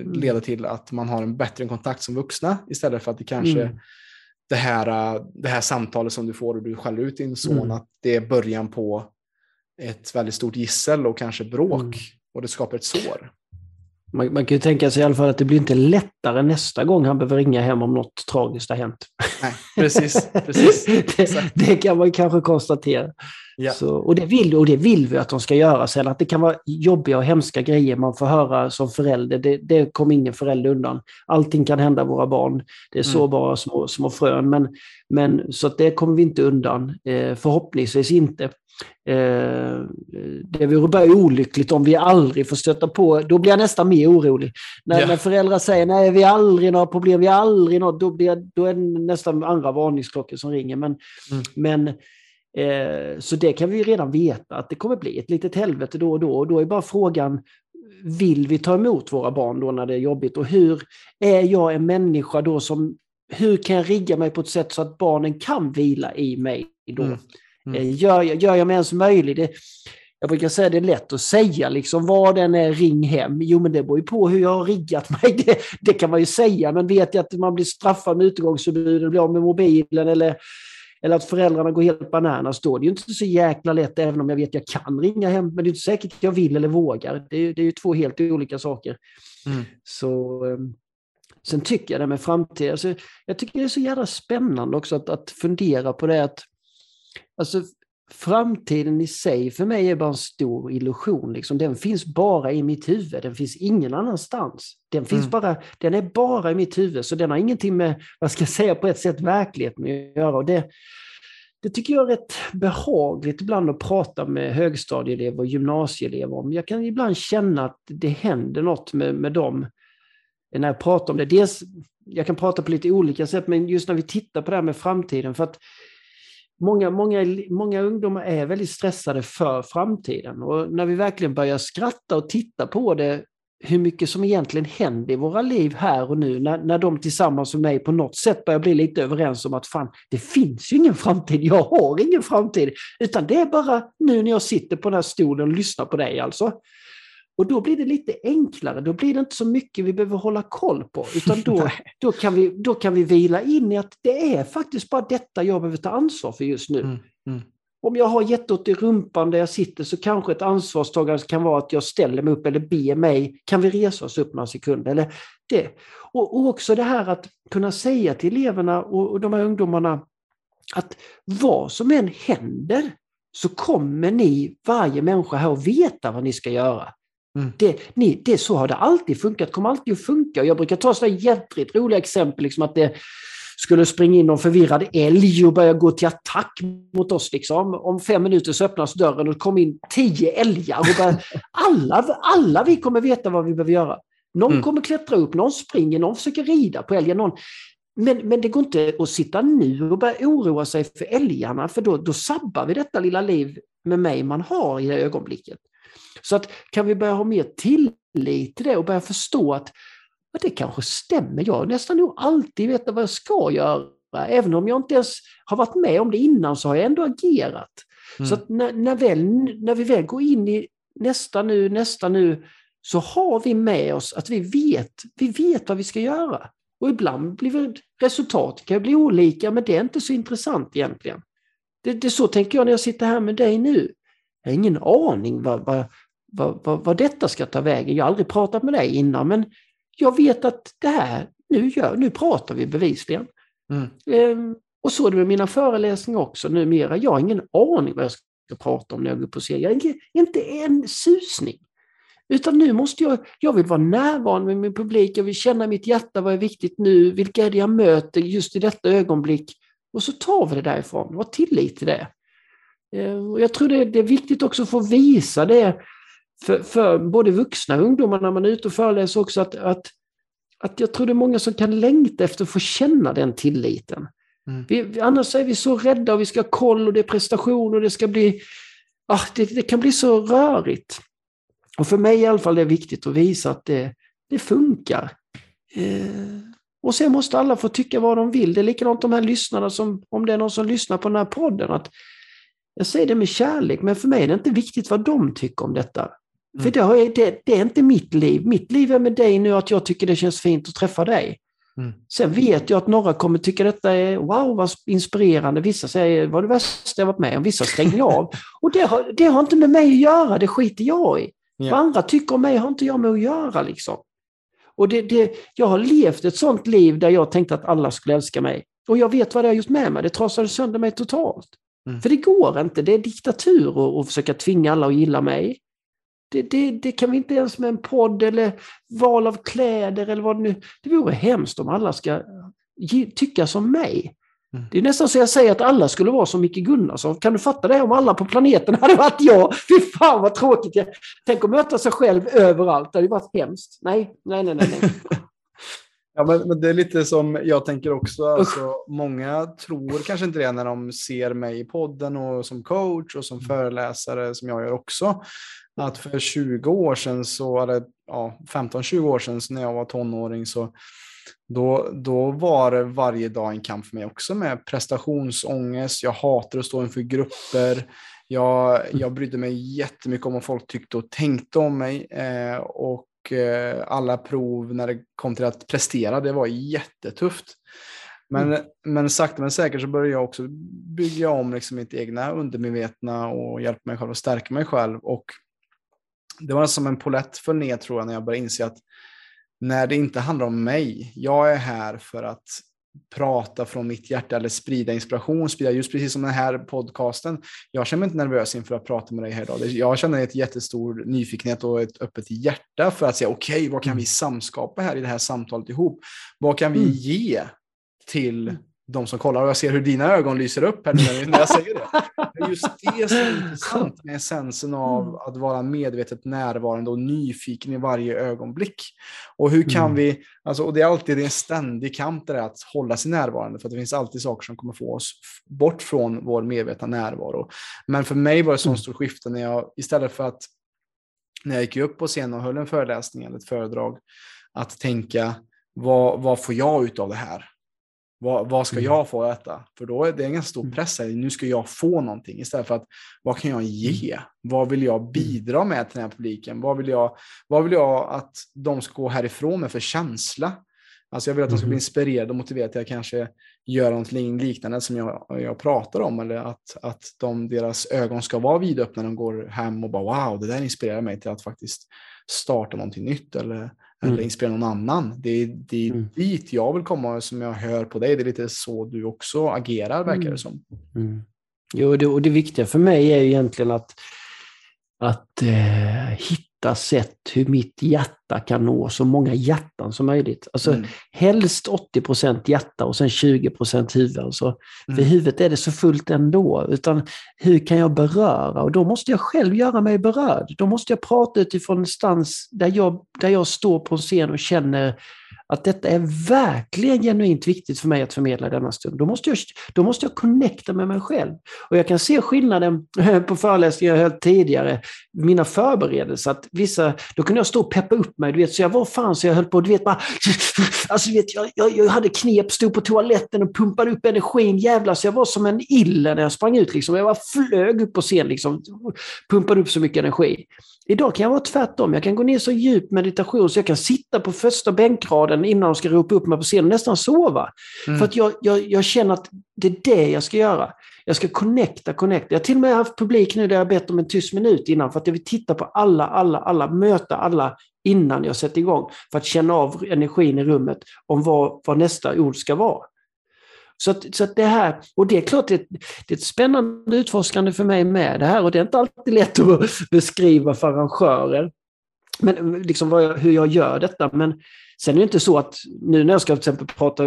Leda till att man har en bättre kontakt som vuxna istället för att det kanske mm. det, här, det här samtalet som du får och du skäller ut din son, mm. att det är början på ett väldigt stort gissel och kanske bråk mm. och det skapar ett sår. Man, man, kan ju tänka sig i alla fall att det blir inte lättare nästa gång han behöver ringa hem om något tragiskt har hänt. Nej, precis. precis. det, det, kan man kanske konstatera. Ja. Så, och, det vill, och det vill vi att de ska göra sen. Att det kan vara jobbiga och hemska grejer man får höra som förälder. Det, det kommer ingen förälder undan. Allting kan hända våra barn. Det är mm. sårbara små, små frön. Men, men, så att det kommer vi inte undan. Eh, förhoppningsvis inte. Eh, det vore bara olyckligt om vi aldrig får stöta på, då blir jag nästan mer orolig. När, yeah. när föräldrar säger nej, vi har aldrig några problem, vi har aldrig något, då, blir då är det nästan andra varningsklockor som ringer. Men, mm. men eh, så det kan vi redan veta, att det kommer bli ett litet helvete då och då. Och då är bara frågan, vill vi ta emot våra barn då när det är jobbigt? Och hur är jag en människa då som, hur kan jag rigga mig på ett sätt så att barnen kan vila i mig då? Mm. Mm. Eh, gör, gör jag mig ens möjlig? Det, jag brukar säga att det är lätt att säga liksom vad den är, ring hem. Jo, men det beror ju på hur jag har riggat mig. Det, det kan man ju säga, men vet jag att man blir straffad med utegångsförbud blir av med mobilen eller, eller att föräldrarna går helt bananas då. Det är ju inte så jäkla lätt, även om jag vet att jag kan ringa hem. Men det är inte säkert att jag vill eller vågar. Det är, det är ju två helt olika saker. Mm. Så... Um, Sen tycker jag det med framtiden, alltså, jag tycker det är så jävla spännande också att, att fundera på det att Alltså, framtiden i sig för mig är bara en stor illusion. Liksom. Den finns bara i mitt huvud, den finns ingen annanstans. Den, finns mm. bara, den är bara i mitt huvud, så den har ingenting med, vad ska jag säga, på ett sätt verkligheten att göra. Och det, det tycker jag är rätt behagligt ibland att prata med högstadieelever och gymnasieelever om. Jag kan ibland känna att det händer något med, med dem när jag pratar om det. Dels, jag kan prata på lite olika sätt, men just när vi tittar på det här med framtiden, för att många, många, många ungdomar är väldigt stressade för framtiden. Och när vi verkligen börjar skratta och titta på det, hur mycket som egentligen händer i våra liv här och nu, när, när de tillsammans med mig på något sätt börjar bli lite överens om att fan, det finns ju ingen framtid, jag har ingen framtid, utan det är bara nu när jag sitter på den här stolen och lyssnar på dig alltså. Och då blir det lite enklare, då blir det inte så mycket vi behöver hålla koll på. Utan då, då, kan, vi, då kan vi vila in i att det är faktiskt bara detta jag behöver ta ansvar för just nu. Mm, mm. Om jag har jätteont i rumpan där jag sitter så kanske ett ansvarstagande kan vara att jag ställer mig upp eller ber mig, kan vi resa oss upp några sekunder? Eller det. Och, och också det här att kunna säga till eleverna och, och de här ungdomarna att vad som än händer så kommer ni, varje människa här, att veta vad ni ska göra. Mm. Det, ni, det, så har det alltid funkat, kommer alltid att funka. Jag brukar ta sådana jätterigt roliga exempel, liksom att det skulle springa in någon förvirrad älg och börja gå till attack mot oss. Liksom. Om fem minuter så öppnas dörren och kommer in tio älgar. Och bara, alla, alla vi kommer veta vad vi behöver göra. Någon mm. kommer klättra upp, någon springer, någon försöker rida på älgen. Någon, men, men det går inte att sitta nu och börja oroa sig för älgarna, för då, då sabbar vi detta lilla liv med mig man har i det ögonblicket. Så att kan vi börja ha mer tillit till det och börja förstå att det kanske stämmer. Jag nästan nog alltid vet vad jag ska göra. Även om jag inte ens har varit med om det innan så har jag ändå agerat. Mm. Så när, när, väl, när vi väl går in i nästa nu, nästa nu, så har vi med oss att vi vet, vi vet vad vi ska göra. Och ibland blir resultatet kan bli olika, men det är inte så intressant egentligen. Det, det är så tänker jag när jag sitter här med dig nu. Jag har ingen aning vad, vad, vad, vad, detta ska ta vägen. Jag har aldrig pratat med dig innan men jag vet att det här, nu, gör, nu pratar vi bevisligen. Mm. Ehm, och så är det med mina föreläsningar också numera. Jag har ingen aning vad jag ska prata om när jag går på scen. Jag har inte en susning. Utan nu måste jag, jag vill vara närvarande med min publik, jag vill känna mitt hjärta, vad är viktigt nu, vilka är det jag möter just i detta ögonblick. Och så tar vi det därifrån, ha tillit till det. Och jag tror det, det är viktigt också att få visa det för, för både vuxna och ungdomar när man är ute och föreläser också, att, att, att jag tror det är många som kan längta efter att få känna den tilliten. Mm. Vi, annars är vi så rädda och vi ska ha koll och det är prestation och det ska bli... Ah, det, det kan bli så rörigt. Och för mig i alla fall är det viktigt att visa att det, det funkar. Eh, och sen måste alla få tycka vad de vill. Det är likadant de här lyssnarna som, om det är någon som lyssnar på den här podden. Att jag säger det med kärlek, men för mig är det inte viktigt vad de tycker om detta. Mm. För det, det, det, är inte mitt liv. Mitt liv är med dig nu att jag tycker det känns fint att träffa dig. Mm. Sen vet jag att några kommer tycka detta är wow vad inspirerande. Vissa säger vad det värsta jag varit med om. Vissa stänger av. Och det har, det har inte med mig att göra, det skiter jag i. Yeah. Vad andra tycker om mig har inte jag med att göra. Liksom. Och det, det, jag har levt ett sånt liv där jag tänkte att alla skulle älska mig. Och jag vet vad det har gjort med mig. Det trasade sönder mig totalt. Mm. För det går inte. Det är diktatur att försöka tvinga alla att gilla mig. Det, det, det, kan vi inte ens med en podd eller val av kläder eller vad det nu... Det vore hemskt om alla ska tycka som mig. Mm. Det är nästan så jag säger att alla skulle vara som Micke Gunnarsson. Kan du fatta det om alla på planeten hade varit jag? Fy fan vad tråkigt! Tänk att möta sig själv överallt. Det hade varit hemskt. Nej, nej, nej, nej. Ja, men, men, det är lite som jag tänker också. Alltså, många tror kanske inte det när de ser mig i podden och som coach och som mm. föreläsare som jag gör också. Att för 20 år sedan, så, eller ja, 15-20 år sedan när jag var tonåring så då, då var det varje dag en kamp för mig också med prestationsångest. Jag hatar att stå inför grupper. Jag, jag brydde mig jättemycket om vad folk tyckte och tänkte om mig. Eh, och alla prov när det kom till att prestera, det var jättetufft. Men, mm. men sakta men säkert så började jag också bygga om liksom mitt egna undermedvetna och hjälpa mig själv att stärka mig själv. Och det var som en polett föll ner tror jag när jag började inse att när det inte handlar om mig, jag är här för att prata från mitt hjärta eller sprida inspiration, sprida just precis som den här podcasten. Jag känner mig inte nervös inför att prata med dig här idag. Jag känner ett jättestor nyfikenhet och ett öppet hjärta för att säga okej, okay, vad kan vi samskapa här i det här samtalet ihop? Vad kan vi mm. ge till mm de som kollar och jag ser hur dina ögon lyser upp här när jag säger det. Är just det som är intressant med essensen av mm. att vara medvetet närvarande och nyfiken i varje ögonblick. Och hur kan mm. vi, alltså, och det är alltid en ständig kamp där att hålla sig närvarande för att det finns alltid saker som kommer få oss bort från vår medvetna närvaro. Men för mig var det så mm. stort skifte när jag istället för att när jag gick upp på scen och höll en föreläsning eller ett föredrag att tänka vad, vad får jag ut av det här? Vad, vad ska mm. jag få äta? För då är det en ganska stor mm. press här. Nu ska jag få någonting istället för att vad kan jag ge? Mm. Vad vill jag bidra med till den här publiken? Vad vill jag, vad vill jag att de ska gå härifrån med för känsla? Alltså jag vill att de ska bli inspirerade och motiverade till att kanske göra någonting liknande som jag, jag pratar om. Eller att, att de, deras ögon ska vara vidöppna när de går hem och bara wow, det där inspirerar mig till att faktiskt starta någonting nytt. Eller eller mm. inspirera någon annan. Det är, det är mm. dit jag vill komma som jag hör på dig. Det är lite så du också agerar verkar det mm. som. Mm. Jo, det, och det viktiga för mig är egentligen att, att eh, hitta hitta sätt hur mitt hjärta kan nå så många hjärtan som möjligt. Alltså mm. helst 80% hjärta och sen 20% huvud. Alltså. Mm. För huvudet är det så fullt ändå. Utan hur kan jag beröra? Och då måste jag själv göra mig berörd. Då måste jag prata utifrån en stans där jag, där jag står på en scen och känner att detta är verkligen genuint viktigt för mig att förmedla i denna stund. Då måste jag, då måste jag connecta med mig själv. Och jag kan se skillnaden på föreläsningar jag höll tidigare, mina förberedelser, att vissa, då kunde jag stå och peppa upp mig, du vet, så jag var fan så jag höll på, du vet, bara, alltså, du vet, jag, jag, jag hade knep, stod på toaletten och pumpade upp energin, jävlar, så jag var som en ille när jag sprang ut, liksom. jag bara flög upp på scen, liksom, pumpade upp så mycket energi. Idag kan jag vara tvärtom. Jag kan gå ner så djup meditation så jag kan sitta på första bänkraden innan de ska ropa upp mig på scenen nästan sova. Mm. För att jag, jag, jag känner att det är det jag ska göra. Jag ska connecta, connecta. Jag har till och med haft publik nu där jag bett om en tyst minut innan för att jag vill titta på alla, alla, alla, möta alla innan jag sätter igång. För att känna av energin i rummet om vad, vad nästa ord ska vara. Så, att, så att det här, och det är klart det, det är ett spännande utforskande för mig med det här och det är inte alltid lätt att beskriva för arrangörer. Men liksom jag, hur jag gör detta. Men sen är det inte så att nu när jag ska till exempel prata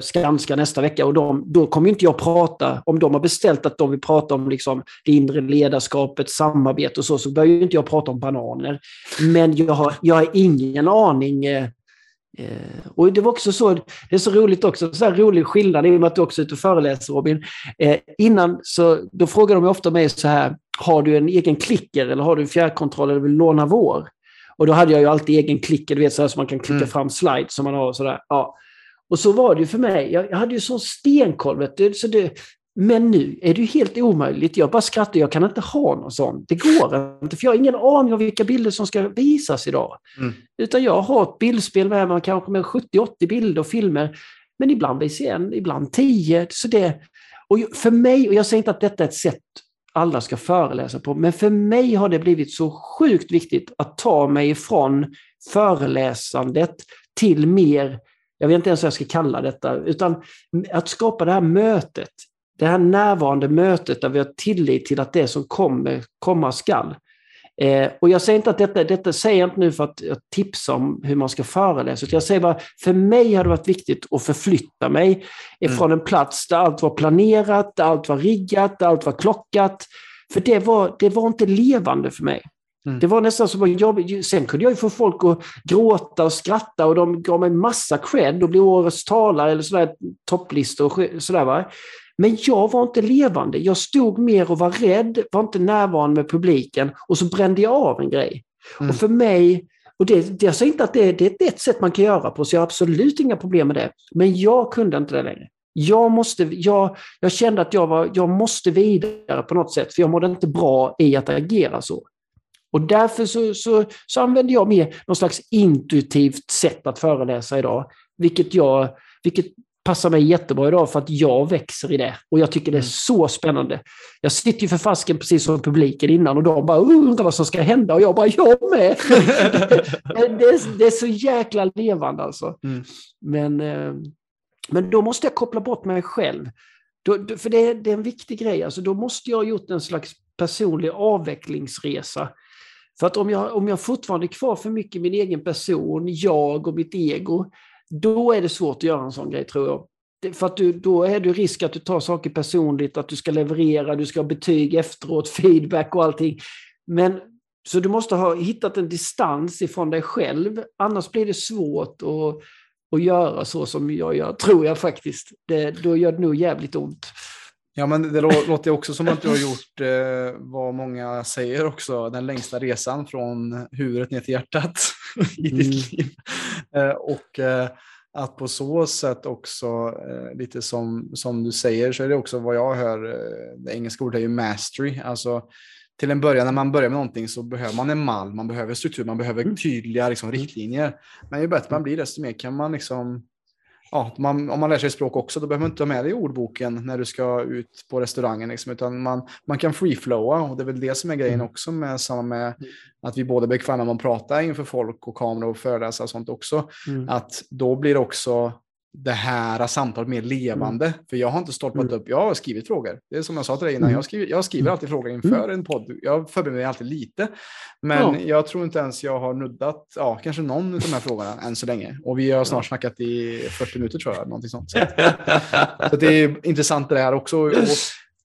Skanska nästa vecka och de, då kommer inte jag prata, om de har beställt att de vill prata om liksom det inre ledarskapet, samarbete och så, så börjar inte jag prata om bananer. Men jag har, jag har ingen aning eh, Eh, och det var också så, det är så roligt också, så här rolig skillnad i och med att du också är ute och föreläser Robin. Eh, innan så, då frågar de ofta mig så här, har du en egen klicker eller har du en fjärrkontroll eller vill låna vår? Och då hade jag ju alltid egen klicker, du vet så här så man kan klicka mm. fram slides som man har sådär. Ja. Och så var det ju för mig, jag, jag hade ju sån stenkoll, vet du, så det, men nu är det ju helt omöjligt. Jag bara skrattar, jag kan inte ha något sånt. Det går inte, för jag har ingen aning om vilka bilder som ska visas idag. Mm. Utan jag har ett bildspel med, man kanske med 70-80 bilder och filmer. Men ibland visar en, ibland 10. Så det, och för mig, och jag säger inte att detta är ett sätt alla ska föreläsa på, men för mig har det blivit så sjukt viktigt att ta mig ifrån föreläsandet till mer jag vet inte ens vad jag ska kalla detta, utan att skapa det här mötet det här närvarande mötet där vi har tillit till att det som kommer komma skall. Eh, och jag säger inte att detta, detta säger jag inte nu för att tipsa om hur man ska föreläsa, jag säger bara, för mig har det varit viktigt att förflytta mig mm. en plats där allt var planerat, där allt var riggat, där allt var klockat. För det var, det var inte levande för mig. Mm. Det var nästan som att jag, sen kunde jag ju få folk att gråta och skratta och de gav mig massa cred och blev årets talare eller sådär topplistor och sådär. Va? Men jag var inte levande. Jag stod mer och var rädd, var inte närvarande med publiken och så brände jag av en grej. Mm. Och för mig, och det, jag säger inte att det, det är ett sätt man kan göra på, så jag har absolut inga problem med det. Men jag kunde inte det längre. Jag, måste, jag, jag kände att jag, var, jag måste vidare på något sätt, för jag mådde inte bra i att agera så. Och därför så, så, så använder jag mer någon slags intuitivt sätt att föreläsa idag, vilket, jag, vilket passar mig jättebra idag för att jag växer i det. Och jag tycker det är mm. så spännande. Jag sitter ju för fasken precis som publiken innan och de bara undrar vad som ska hända och jag bara, jag med! det, är, det är så jäkla levande alltså. Mm. Men, eh, men då måste jag koppla bort mig själv. Då, för det är, det är en viktig grej, alltså då måste jag ha gjort en slags personlig avvecklingsresa. För att om jag, om jag fortfarande är kvar för mycket min egen person, jag och mitt ego, då är det svårt att göra en sån grej tror jag. För att du, då är det risk att du tar saker personligt, att du ska leverera, du ska ha betyg efteråt, feedback och allting. Men, så du måste ha hittat en distans ifrån dig själv, annars blir det svårt att, att göra så som jag gör, tror jag faktiskt. Det, då gör det nog jävligt ont. Ja, men det låter också som att du har gjort eh, vad många säger också, den längsta resan från huvudet ner till hjärtat i ditt mm. liv. Eh, och eh, att på så sätt också, eh, lite som, som du säger, så är det också vad jag hör, eh, det engelska ordet är ju mastery, alltså till en början när man börjar med någonting så behöver man en mall, man behöver struktur, man behöver mm. tydliga liksom, riktlinjer. Men ju bättre man blir desto mer kan man liksom ja, man, om man lär sig språk också, då behöver man inte ha med dig ordboken när du ska ut på restaurangen. Liksom, utan man, man kan free-flowa och det är väl det som är grejen mm. också med samma med mm. att vi båda är bekväma med att prata inför folk och kamera och föreläsa och sånt också. Mm. Att då blir det också det här samtalet mer levande. Mm. För jag har inte stolpat mm. upp, jag har skrivit frågor. Det är som jag sa till dig innan, mm. jag, skriver, jag skriver alltid frågor inför mm. en podd. Jag förbereder mig alltid lite. Men ja. jag tror inte ens jag har nuddat, ja, kanske någon av de här frågorna än så länge. Och vi har snart snackat i 40 minuter tror jag, någonting sånt. Så, så det är intressant det här också. Och,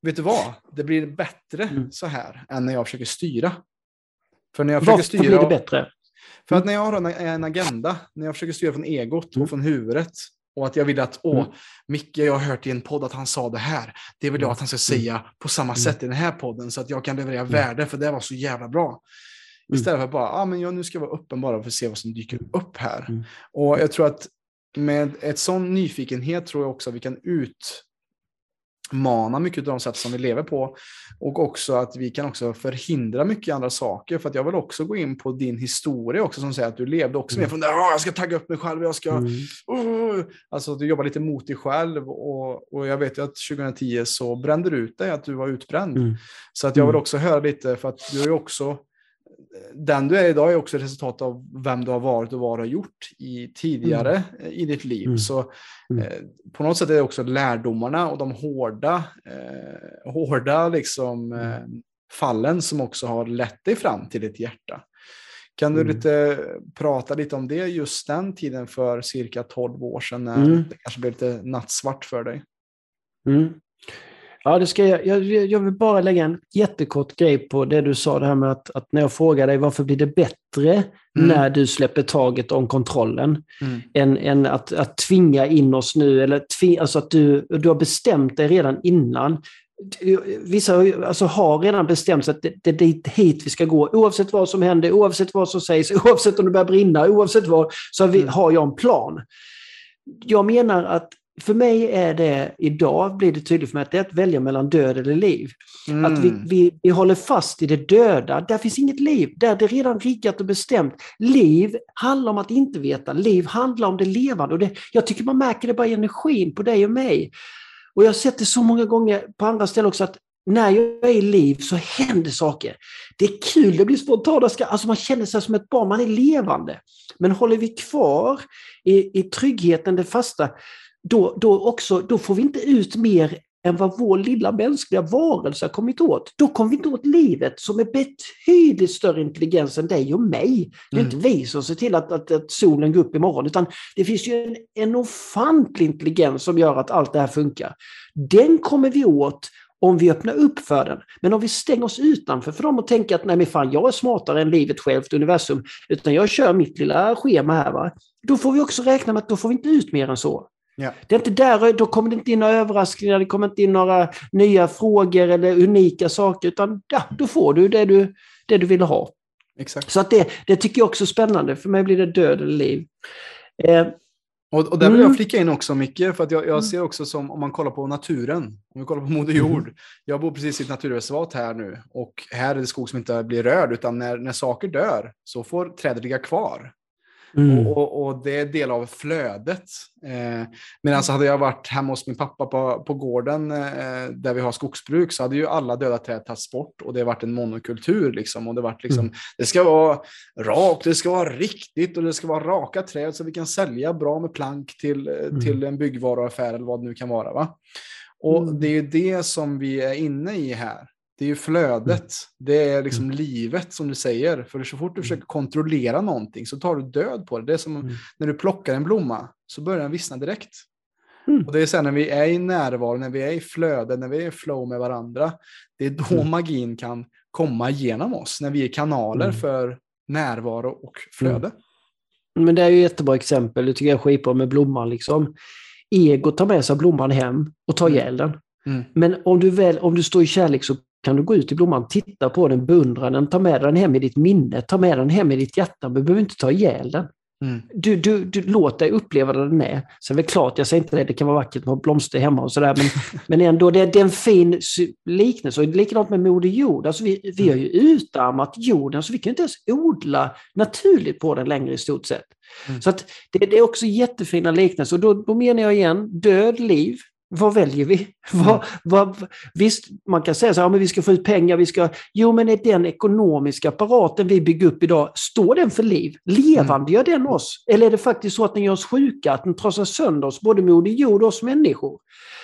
vet du vad? Det blir bättre mm. så här än när jag försöker styra. För när jag försöker styra... blir det bättre? För att när jag har en, en agenda, när jag försöker styra från egot och mm. från huvudet, och att jag vill att, åh, mm. Micke, jag har hört i en podd att han sa det här. Det vill jag mm. att han ska mm. säga på samma sätt i den här podden så att jag kan leverera värde, för det var så jävla bra. Istället för att bara, ah, men jag, nu ska vara öppen bara för att se vad som dyker upp här. Mm. Och jag tror att med ett sån nyfikenhet tror jag också att vi kan ut utmana mycket av de sätt som vi lever på. Och också att vi kan också förhindra mycket andra saker. För att jag vill också gå in på din historia också som säger att du levde också mm. med från det jag ska tagga upp mig själv, jag ska... Mm. Uh, alltså du jobbar lite mot dig själv. Och, och jag vet ju att 2010 så brände du ut dig, att du var utbränd. Mm. Så att jag vill mm. också höra lite, för att du är ju också den du är idag är också resultat av vem du har varit och vad du har gjort i, tidigare mm. i ditt liv. Mm. Så mm. eh, på något sätt är det också lärdomarna och de hårda, eh, hårda liksom, mm. eh, fallen som också har lett dig fram till ditt hjärta. Kan du mm. lite prata lite om det just den tiden för cirka 12 år sedan när det kanske blev lite nattsvart för dig? Ja, det ska jag, jag, jag vill bara lägga en jättekort grej på det du sa, det här med att, att när jag frågar dig varför blir det bättre mm. när du släpper taget om kontrollen, mm. än, än att, att tvinga in oss nu, eller tving, alltså att du, du har bestämt dig redan innan. Vissa alltså, har redan bestämt sig att det, det, det är hit vi ska gå. Oavsett vad som händer, oavsett vad som sägs, oavsett om det börjar brinna, oavsett vad, så har, vi, mm. har jag en plan. Jag menar att för mig är det, idag blir det tydligt för mig att det är att välja mellan död eller liv. Mm. Att vi, vi, vi håller fast i det döda, där finns inget liv, där det är redan riggat och bestämt. Liv handlar om att inte veta, liv handlar om det levande. Och det, jag tycker man märker det bara i energin på dig och mig. Och jag har sett det så många gånger på andra ställen också, att när jag är i liv så händer saker. Det är kul, det blir spontana alltså man känner sig som ett barn, man är levande. Men håller vi kvar i, i tryggheten, det fasta, då, då, också, då får vi inte ut mer än vad vår lilla mänskliga varelse har kommit åt. Då kommer vi inte åt livet som är betydligt större intelligens än dig och mig. Det är mm. inte vi som ser till att, att, att, solen går upp imorgon, utan det finns ju en, en ofantlig intelligens som gör att allt det här funkar. Den kommer vi åt om vi öppnar upp för den. Men om vi stänger oss utanför för dem och tänker att nej men fan, jag är smartare än livet självt, universum, utan jag kör mitt lilla schema här. Va? Då får vi också räkna med att då får vi inte ut mer än så. Ja. Det är inte där, då kommer det inte in några överraskningar, det kommer inte in några nya frågor eller unika saker, utan ja, då får du det du, det du vill ha. Exakt. Så att det, det tycker jag också är spännande, för mig blir det död eller liv. Eh, och, och där vill mm. jag flika in också mycket, för att jag, jag, mm. ser också som om man kollar på naturen, om vi kollar på Moder Jord. Mm. Jag bor precis i ett naturreservat här nu och här är det skog som inte blir rörd, utan när, när saker dör så får trädet ligga kvar. Mm. Och, och, och, det är del av flödet. Eh, Medan hade jag varit hemma hos min pappa på, på gården eh, där vi har skogsbruk så hade ju alla döda träd tagits bort och det har varit en monokultur. Liksom, och det, varit liksom, mm. det ska vara rakt, det ska vara riktigt och det ska vara raka träd så vi kan sälja bra med plank till, eh, mm. till en byggvaruaffär eller vad det nu kan vara. Va? Och mm. det är ju det som vi är inne i här. Det är ju flödet, mm. det är liksom mm. livet som du säger. För så fort du mm. försöker kontrollera någonting så tar du död på det. Det är som mm. när du plockar en blomma så börjar den vissna direkt. Mm. Och det är sen när vi är i närvaro, när vi är i flöde, när vi är i flow med varandra. Det är då mm. magin kan komma genom oss, när vi är kanaler för närvaro och flöde. Men det är ju ett jättebra exempel, det tycker jag är skitbra med blomman. Liksom. Ego tar med sig blomman hem och tar ihjäl den. Mm. Men om du, väl, om du står i kärlek så kan du gå ut i blomman, titta på den, beundra den, ta med den hem i ditt minne, ta med den hem i ditt hjärta, men du behöver inte ta ihjäl den. Mm. Du, du, du låt dig uppleva vad den är. Sen är det klart, jag säger inte det, det kan vara vackert med blomster hemma och sådär, men, men ändå, det, det är en fin liknelse. Och likadant med Moder Jord, alltså vi, vi har ju utarmat jorden, så vi kan inte ens odla naturligt på den längre i stort sett. Mm. Så att det, det, är också jättefina liknelser. Och då, då menar jag igen, död, liv, vad väljer vi? Mm. Vad, vad, visst, man kan säga så här, ja, men vi ska få ut pengar, vi ska... Jo, men är den ekonomiska apparaten vi bygger upp idag, står den för liv? Levande gör den oss? Eller är det faktiskt så att den gör oss sjuka, att den trasar sönder oss, både Moder Jord och oss människor?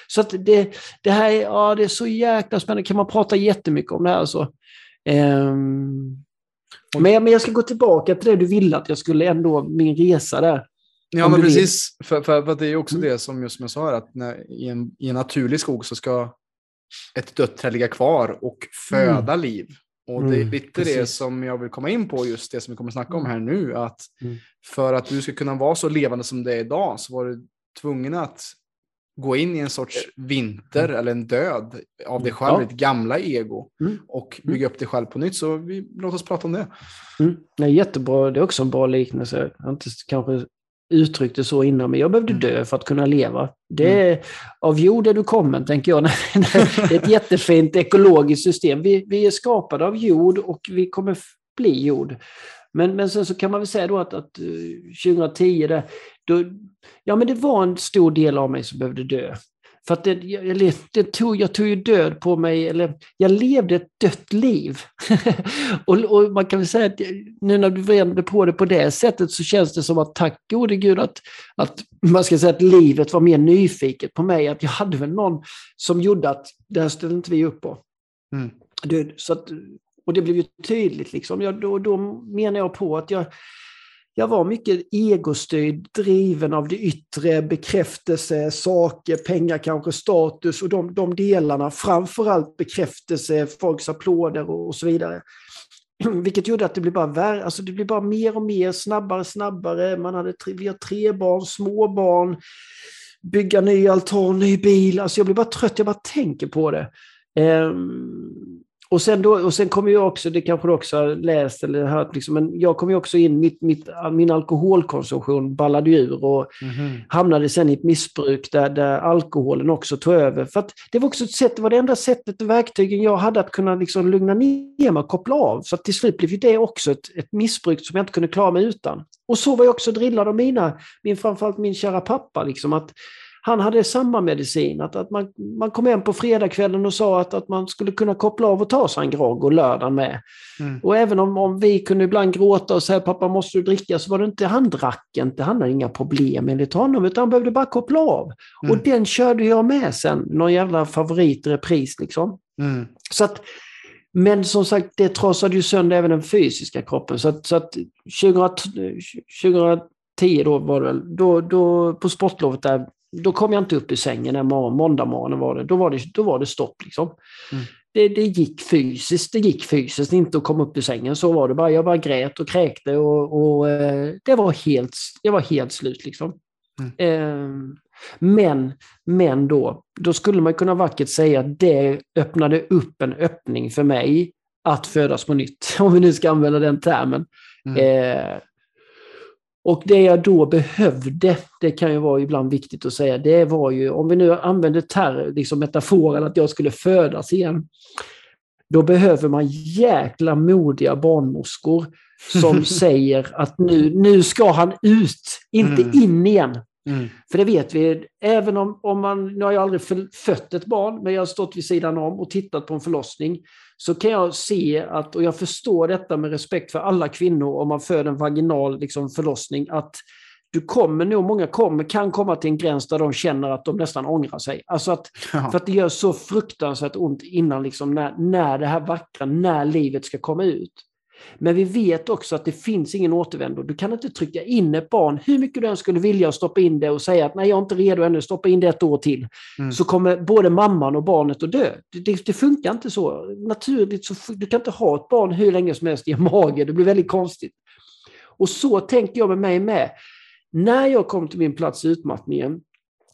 Så att det, det här är, ja, det är så jäkla spännande, kan man prata jättemycket om det här. Så. Um, men, men jag ska gå tillbaka till det du ville att jag skulle ändå, min resa där. Ja, men precis. För, för, för, det är också mm. det som just som jag sa, att när, i, en, i en naturlig skog så ska ett dött träd ligga kvar och föda mm. liv. Och det är mm, lite precis. det som jag vill komma in på, just det som vi kommer att snacka om mm. här nu. Att mm. för att du ska kunna vara så levande som det är idag så var du tvungen att gå in i en sorts vinter eller en död av dig själv, ja. ditt gamla ego mm. och bygga upp dig själv på nytt. Så vi, låt oss prata om det. Mm. Är jättebra, det är också en bra liknelse. Jag har inte kanske uttryckt det så innan mig. Jag behövde Mm. dö för att kunna leva. Det är, Av jord är du kommen, tänker jag. det är ett jättefint ekologiskt system. Vi, vi är skapade av jord och vi kommer bli jord. Men, men sen så kan man väl säga då att, att eh, 2010, där, då, ja men det var en stor del av mig som behövde dö. För att det, jag, det tog, jag tog ju död på mig, eller jag levde ett dött liv. och, och man kan väl säga att nu när du vänder på det på det sättet så känns det som att tack gode gud att, att man ska säga att livet var mer nyfiket på mig. Att jag hade väl någon som gjorde att det här ställde inte vi upp på. Mm. Det, så att, och det blev ju tydligt. Liksom. Jag, då, då menar jag på att jag, jag var mycket egostyrd, driven av det yttre, bekräftelse, saker, pengar kanske, status och de, de delarna. Framförallt bekräftelse, folks applåder och, och så vidare. Vilket gjorde att det blev bara värre, alltså det blev bara mer och mer, snabbare, snabbare. Man hade tre, vi har tre barn, små barn, bygga ny altan, ny bil. Alltså jag blir bara trött, jag bara tänker på det. Um, och sen, då, och sen kommer jag också, det kanske du också har läst eller hört, liksom, men jag kom ju också in, mitt, mitt, min alkoholkonsumtion ballade ur och Mhm. hamnade sen i ett missbruk där, där alkoholen också tog över. För det var också ett sätt, det var det enda sättet och verktygen jag hade att kunna liksom lugna ner mig och koppla av. Så till slut blev det också ett, ett missbruk som jag inte kunde klara mig utan. Och så var jag också drillad av mina, min, framförallt min kära pappa, liksom, att han hade samma medicin. Att, att man, man kom hem på fredagskvällen och sa att, att man skulle kunna koppla av och ta sig en grogg och lördagen med. Mm. Och även om, om vi kunde ibland gråta och säga pappa måste du dricka så var det inte, han drack inte, han hade inga problem enligt honom utan han behövde bara koppla av. Mm. Och den körde jag med sen, någon jävla favoritrepris liksom. Mm. Så att, men som sagt, det trasade ju sönder även den fysiska kroppen. Så att, så att 2000, 2010 då var det då, då på sportlovet där, då kom jag inte upp i sängen en morgon, måndag morgon var det. Då var det, då var det stopp liksom. Mm. Det, det gick fysiskt, det gick fysiskt, inte att komma upp i sängen. Så var det bara. Jag bara grät och kräkte och, och eh, det, var helt, det var helt slut liksom. Eh, men, men då, då skulle man kunna vackert säga att det öppnade upp en öppning för mig att födas på nytt, om vi nu ska använda den termen. Mm. Och det jag då behövde, det kan ju vara ibland viktigt att säga, det var ju, om vi nu använder ter, liksom metaforen att jag skulle födas igen, då behöver man jäkla modiga barnmorskor som säger att nu, nu ska han ut, inte Mm. in igen. Mm. För det vet vi, även om, om man, nu har jag aldrig för- fött ett barn, men jag har stått vid sidan om och tittat på en förlossning, så kan jag se att, och jag förstår detta med respekt för alla kvinnor om man föder en vaginal liksom, förlossning, att du kommer nog, många kommer, kan komma till en gräns där de känner att de nästan ångrar sig. Alltså att, Ja. för att det gör så fruktansvärt ont innan, liksom, när, när det här vackra, när livet ska komma ut. Men vi vet också att det finns ingen återvändo. Du kan inte trycka in ett barn, hur mycket du än skulle vilja stoppa in det och säga att nej, jag är inte redo ännu, stoppa in det ett år till. Mm. Så kommer både mamman och barnet att dö. Det, det, funkar inte så. Naturligt så du kan inte ha ett barn hur länge som helst i en mage, det blir väldigt konstigt. Och så tänker jag med mig med. När jag kom till min plats i utmattningen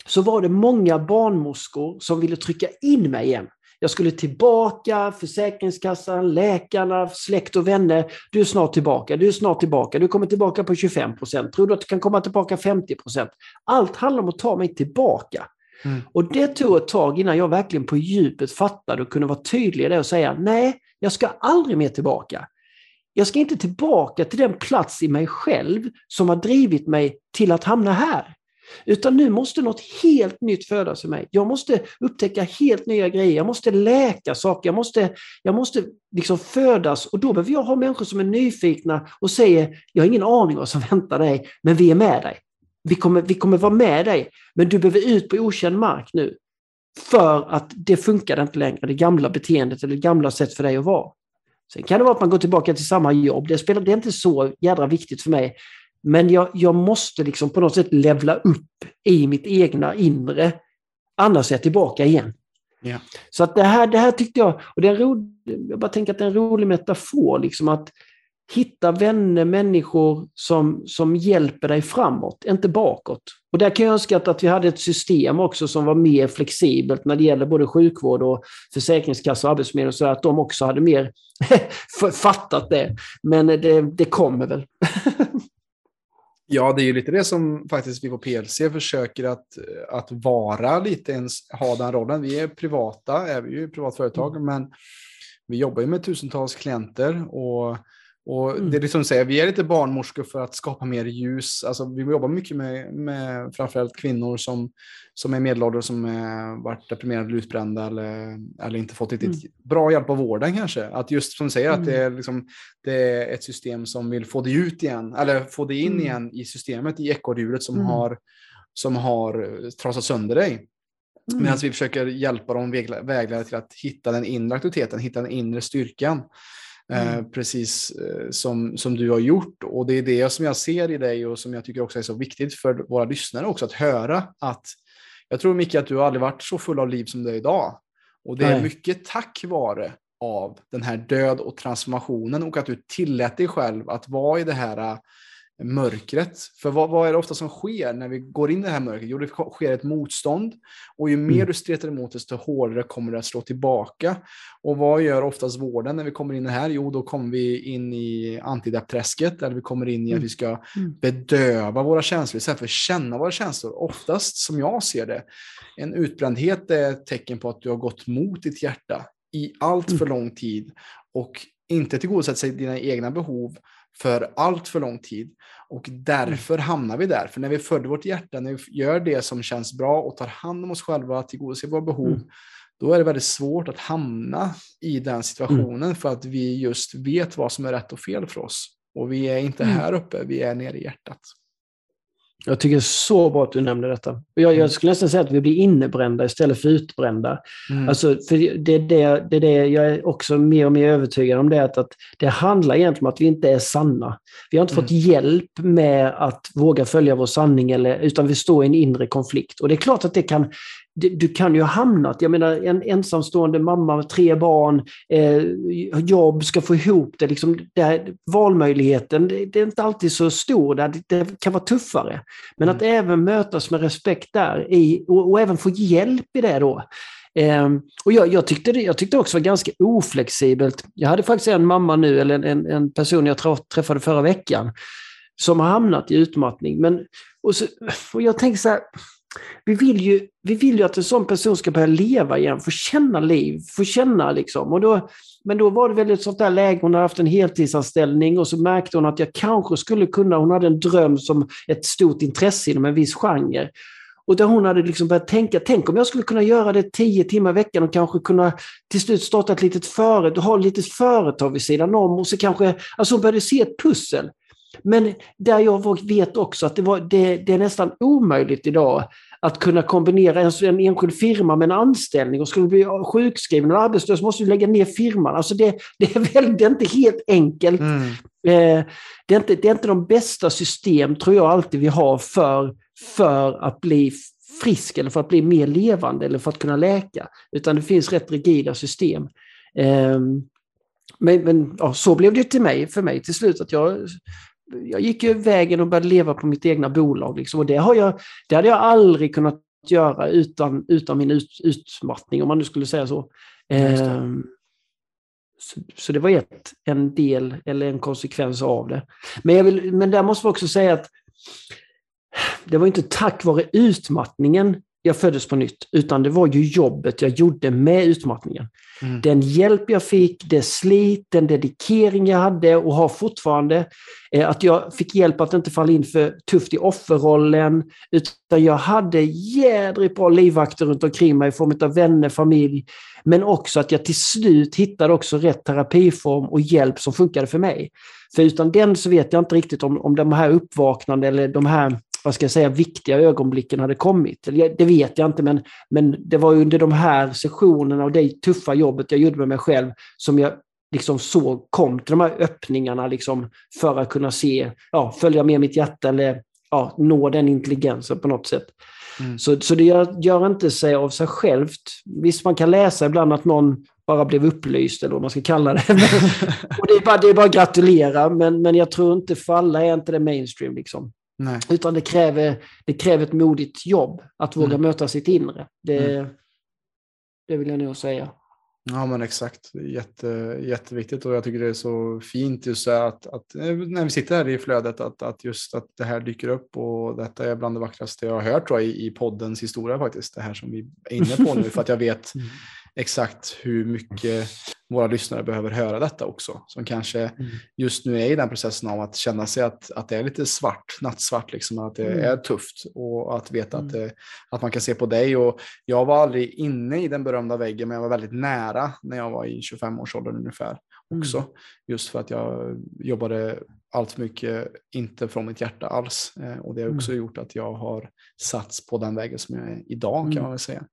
så var det många barnmorskor som ville trycka in mig igen. Jag skulle tillbaka, Försäkringskassan, läkarna, släkt och vänner. Du är snart tillbaka, du är snart tillbaka, du kommer tillbaka på 25 procent. Tror du att du kan komma tillbaka 50 procent? Allt handlar om att ta mig tillbaka. Mm. Och det tog ett tag innan jag verkligen på djupet fattade och kunde vara tydlig i det och säga nej, jag ska aldrig mer tillbaka. Jag ska inte tillbaka till den plats i mig själv som har drivit mig till att hamna här. Utan nu måste något helt nytt födas i mig. Jag måste upptäcka helt nya grejer. Jag måste läka saker. Jag måste, jag måste liksom födas och då behöver jag ha människor som är nyfikna och säger jag har ingen aning vad som väntar dig, men vi är med dig. Vi kommer, vi kommer vara med dig, men du behöver ut på okänd mark nu. För att det funkar inte längre, det gamla beteendet eller det gamla sätt för dig att vara. Sen kan det vara att man går tillbaka till samma jobb, det, spelar, det är inte så jädra viktigt för mig. Men jag, jag måste liksom på något sätt levla upp i mitt egna inre. Annars är jag tillbaka igen. Ja. Så att det här, det här tyckte jag, och det är en ro, jag bara tänker att det är en rolig metafor, liksom att hitta vänner, människor som, som hjälper dig framåt, inte bakåt. Och där kan jag önska att, att vi hade ett system också som var mer flexibelt när det gäller både sjukvård och försäkringskassa och arbetsförmedling, så att de också hade mer fattat det. Men det, det kommer väl. Ja, det är ju lite det som faktiskt vi på PLC försöker att, att vara lite ens, ha den rollen. Vi är privata, är vi ju privat företag, mm. men vi jobbar ju med tusentals klienter och och mm. det är liksom säger, vi är lite barnmorskor för att skapa mer ljus. Alltså, vi jobbar mycket med, med framförallt kvinnor som, som är medelålders, som är, varit deprimerade eller utbrända eller, eller inte fått riktigt mm. bra hjälp av vården kanske. Att just som säger mm. att det är, liksom, det är ett system som vill få det ut igen, eller få det in mm. igen i systemet, i ekorrhjulet som, mm. har, som har trasat sönder dig. Mm. Medan vi försöker hjälpa dem vägleda till att hitta den inre aktiviteten, hitta den inre styrkan. Eh, mm. precis eh, som, som du har gjort. Och det är det som jag ser i dig och som jag tycker också är så viktigt för våra lyssnare också att höra att jag tror Micke att du har aldrig varit så full av liv som du är idag. Och det är Nej. mycket tack vare av den här död och transformationen och att du tillät dig själv att vara i det här mörkret. För vad, vad, är det ofta som sker när vi går in i det här mörkret? Jo, det sker ett motstånd. Och ju mer mm. du stretar emot, desto hårdare kommer det att slå tillbaka. Och vad gör oftast vården när vi kommer in det här? Jo, då kommer vi in i antideppträsket, eller vi kommer in i att mm. vi ska mm. bedöva våra känslor istället för att känna våra känslor. Oftast, som jag ser det, en utbrändhet är ett tecken på att du har gått mot ditt hjärta i allt för lång tid och inte tillgodosett sig dina egna behov för allt för lång tid. Och därför mm. hamnar vi där. För när vi följer vårt hjärta, när vi gör det som känns bra och tar hand om oss själva, tillgodoser våra behov, mm. då är det väldigt svårt att hamna i den situationen mm. för att vi just vet vad som är rätt och fel för oss. Och vi är inte mm. här uppe, vi är nere i hjärtat. Jag tycker det är så bra att du nämner detta. Jag, jag mm. skulle nästan säga att vi blir innebrända istället för utbrända. Mm. Alltså, för det, det, det, det jag är också mer och mer övertygad om det, att, att det handlar egentligen om att vi inte är sanna. Vi har inte mm. fått hjälp med att våga följa vår sanning, eller, utan vi står i en inre konflikt. Och det är klart att det kan du kan ju ha hamnat, jag menar en ensamstående mamma med tre barn, eh, jobb, ska få ihop det. Liksom, det valmöjligheten det, det, är inte alltid så stor, det, det kan vara tuffare. Men mm. att även mötas med respekt där i, och, och, även få hjälp i det då. Eh, och jag, jag, tyckte det, jag tyckte också var ganska oflexibelt. Jag hade faktiskt en mamma nu, eller en, en person jag träffade förra veckan, som har hamnat i utmattning. Men, och, så, och jag tänker så här, vi vill, ju, vi vill ju att en sån person ska börja leva igen, få känna liv, få känna liksom. Och då, men då var det väl ett sånt där läge, hon hade haft en heltidsanställning och så märkte hon att jag kanske skulle kunna, hon hade en dröm som ett stort intresse inom en viss genre. Och där hon hade liksom börjat tänka, tänk om jag skulle kunna göra det tio timmar i veckan och kanske kunna till slut starta ett litet företag, ha ett litet företag vid sidan om och så kanske, alltså hon började se ett pussel. Men där jag vet också att det, var, det, det är nästan omöjligt idag att kunna kombinera en, en enskild firma med en anställning och skulle du bli sjukskriven eller arbetslös måste du lägga ner firman. Alltså det, det, är, väl, det är inte helt enkelt. Mm. Eh, det, är inte, det är inte de bästa system, tror jag, alltid vi har för, för att bli frisk eller för att bli mer levande eller för att kunna läka. Utan det finns rätt rigida system. Eh, men, men ja, så blev det till mig, för mig till slut. att jag jag gick ju vägen och började leva på mitt egna bolag. Liksom. Och det, har jag, det hade jag aldrig kunnat göra utan, utan min ut, utmattning, om man nu skulle säga så. Eh, så, så, det var ett, en del eller en konsekvens av det. Men, jag vill, men där måste vi också säga att det var inte tack vare utmattningen jag föddes på nytt, utan det var ju jobbet jag gjorde med utmattningen. Mm. Den hjälp jag fick, det slit, den dedikering jag hade och har fortfarande. Eh, att jag fick hjälp att inte falla in för tufft i offerrollen. Utan jag hade jädrigt bra livvakter runt omkring mig i form av vänner, familj. Men också att jag till slut hittade också rätt terapiform och hjälp som funkade för mig. För utan den så vet jag inte riktigt om, om de här uppvaknande eller de här vad ska jag säga, viktiga ögonblicken hade kommit. Det vet jag inte, men, men det var under de här sessionerna och det tuffa jobbet jag gjorde med mig själv som jag liksom såg, kom till de här öppningarna liksom för att kunna se, ja, följa med mitt hjärta eller ja, nå den intelligensen på något sätt. Mm. Så, så det gör, gör, inte sig av sig självt. Visst, man kan läsa ibland att någon bara blev upplyst, eller vad man ska kalla det. och det, är bara, det är bara att gratulera, men, men jag tror inte för alla är inte det mainstream. Liksom. Nej. Utan det kräver, det kräver ett modigt jobb att våga mm. möta sitt inre. Det, mm. det vill jag nog säga. Ja men exakt, Jätte, jätteviktigt och jag tycker det är så fint just att, att eh, när vi sitter här i flödet att, att just att det här dyker upp och detta är bland det vackraste jag har hört tror jag, i, i poddens historia faktiskt, det här som vi är inne på nu för att jag vet mm exakt hur mycket våra lyssnare behöver höra detta också. Som kanske mm. just nu är i den processen av att känna sig att, att det är lite svart, nattsvart, liksom, att det mm. är tufft och att veta mm. att, att man kan se på dig. Och jag var aldrig inne i den berömda väggen, men jag var väldigt nära när jag var i 25-årsåldern ungefär också. Mm. Just för att jag jobbade allt för mycket inte från mitt hjärta alls. Eh, och det har också mm. gjort att jag har satts på den vägen som jag är idag kan mm. man väl säga.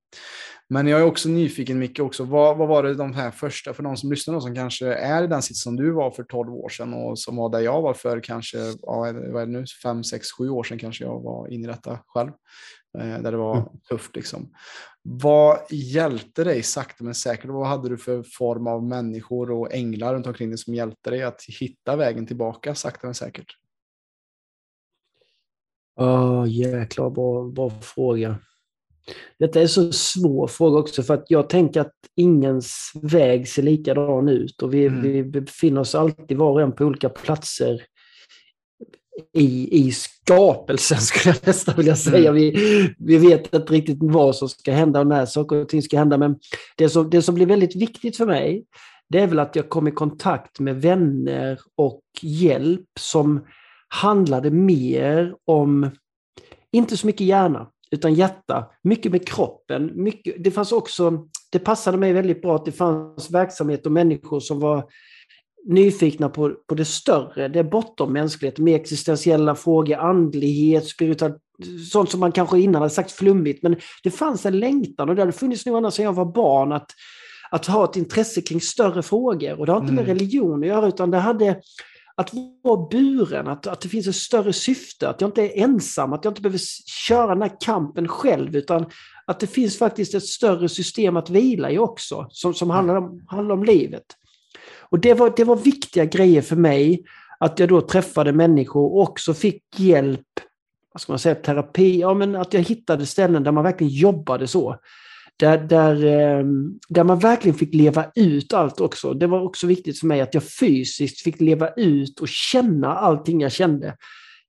Men jag är också nyfiken Micke också, vad, vad var det de här första, för de som lyssnar och som kanske är i den sits som du var för 12 år sedan och som var där jag var för kanske, ja, vad är det nu, 5, 6, 7 år sedan kanske jag var inne i detta själv. Eh, där det var mm. tufft liksom. Vad hjälpte dig sakta men säkert? Vad hade du för form av människor och änglar runt omkring dig som hjälpte dig att hitta vägen tillbaka sakta men säkert? Ja, oh, jäklar bra, bra fråga. Detta är så svår fråga också för att jag tänker att ingens väg ser likadan ut och vi, mm. vi befinner oss alltid var och en på olika platser i, i skapelsen, skulle jag nästan vilja säga. Vi, vi vet inte riktigt vad som ska hända och när saker och ting ska hända. Men det som, det som blir väldigt viktigt för mig, det är väl att jag kom i kontakt med vänner och hjälp som handlade mer om, inte så mycket hjärna, utan hjärta. Mycket med kroppen. Mycket, det fanns också, det passade mig väldigt bra att det fanns verksamhet och människor som var nyfikna på, på det större, det bortom mänsklighet, med existentiella frågor, andlighet, spiritualitet, sånt som man kanske innan hade sagt flummigt. Men det fanns en längtan och det hade funnits nog ända sedan jag var barn att, att ha ett intresse kring större frågor. Och det har inte med mm. religion att göra utan det hade att vara buren, att, att det finns ett större syfte, att jag inte är ensam, att jag inte behöver köra den här kampen själv utan att det finns faktiskt ett större system att vila i också, som, som handlar, om, handlar om livet. Och det var, det var viktiga grejer för mig, att jag då träffade människor och också fick hjälp, vad ska man säga, terapi, ja men att jag hittade ställen där man verkligen jobbade så. Där, där, ehm, där man verkligen fick leva ut allt också. Det var också viktigt för mig att jag fysiskt fick leva ut och känna allting jag kände.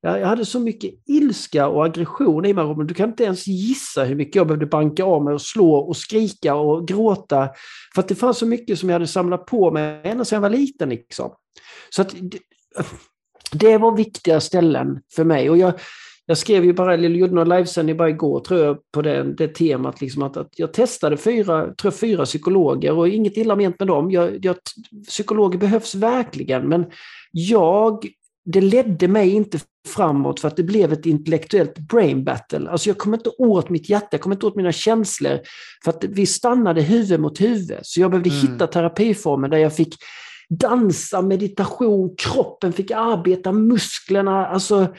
Jag, hade så mycket ilska och aggression i mig, Robin. Du kan inte ens gissa hur mycket jag behövde banka av mig och slå och skrika och gråta. För att det fanns så mycket som jag hade samlat på mig ända sedan jag var liten. Liksom. Så att det var viktiga ställen för mig. Och jag, jag skrev ju bara, eller gjorde någon livesändning bara igår tror jag på det, det temat. Liksom att, att jag testade fyra, tror jag, fyra psykologer och inget illa ment med dem. Jag, jag, psykologer behövs verkligen men jag, det ledde mig inte framåt för att det blev ett intellektuellt brain battle. Alltså jag kom inte åt mitt hjärta, jag kom inte åt mina känslor. För att vi stannade huvud mot huvud. Så jag behövde mm. hitta terapiformer där jag fick dansa, meditation, kroppen fick arbeta, musklerna. Alltså,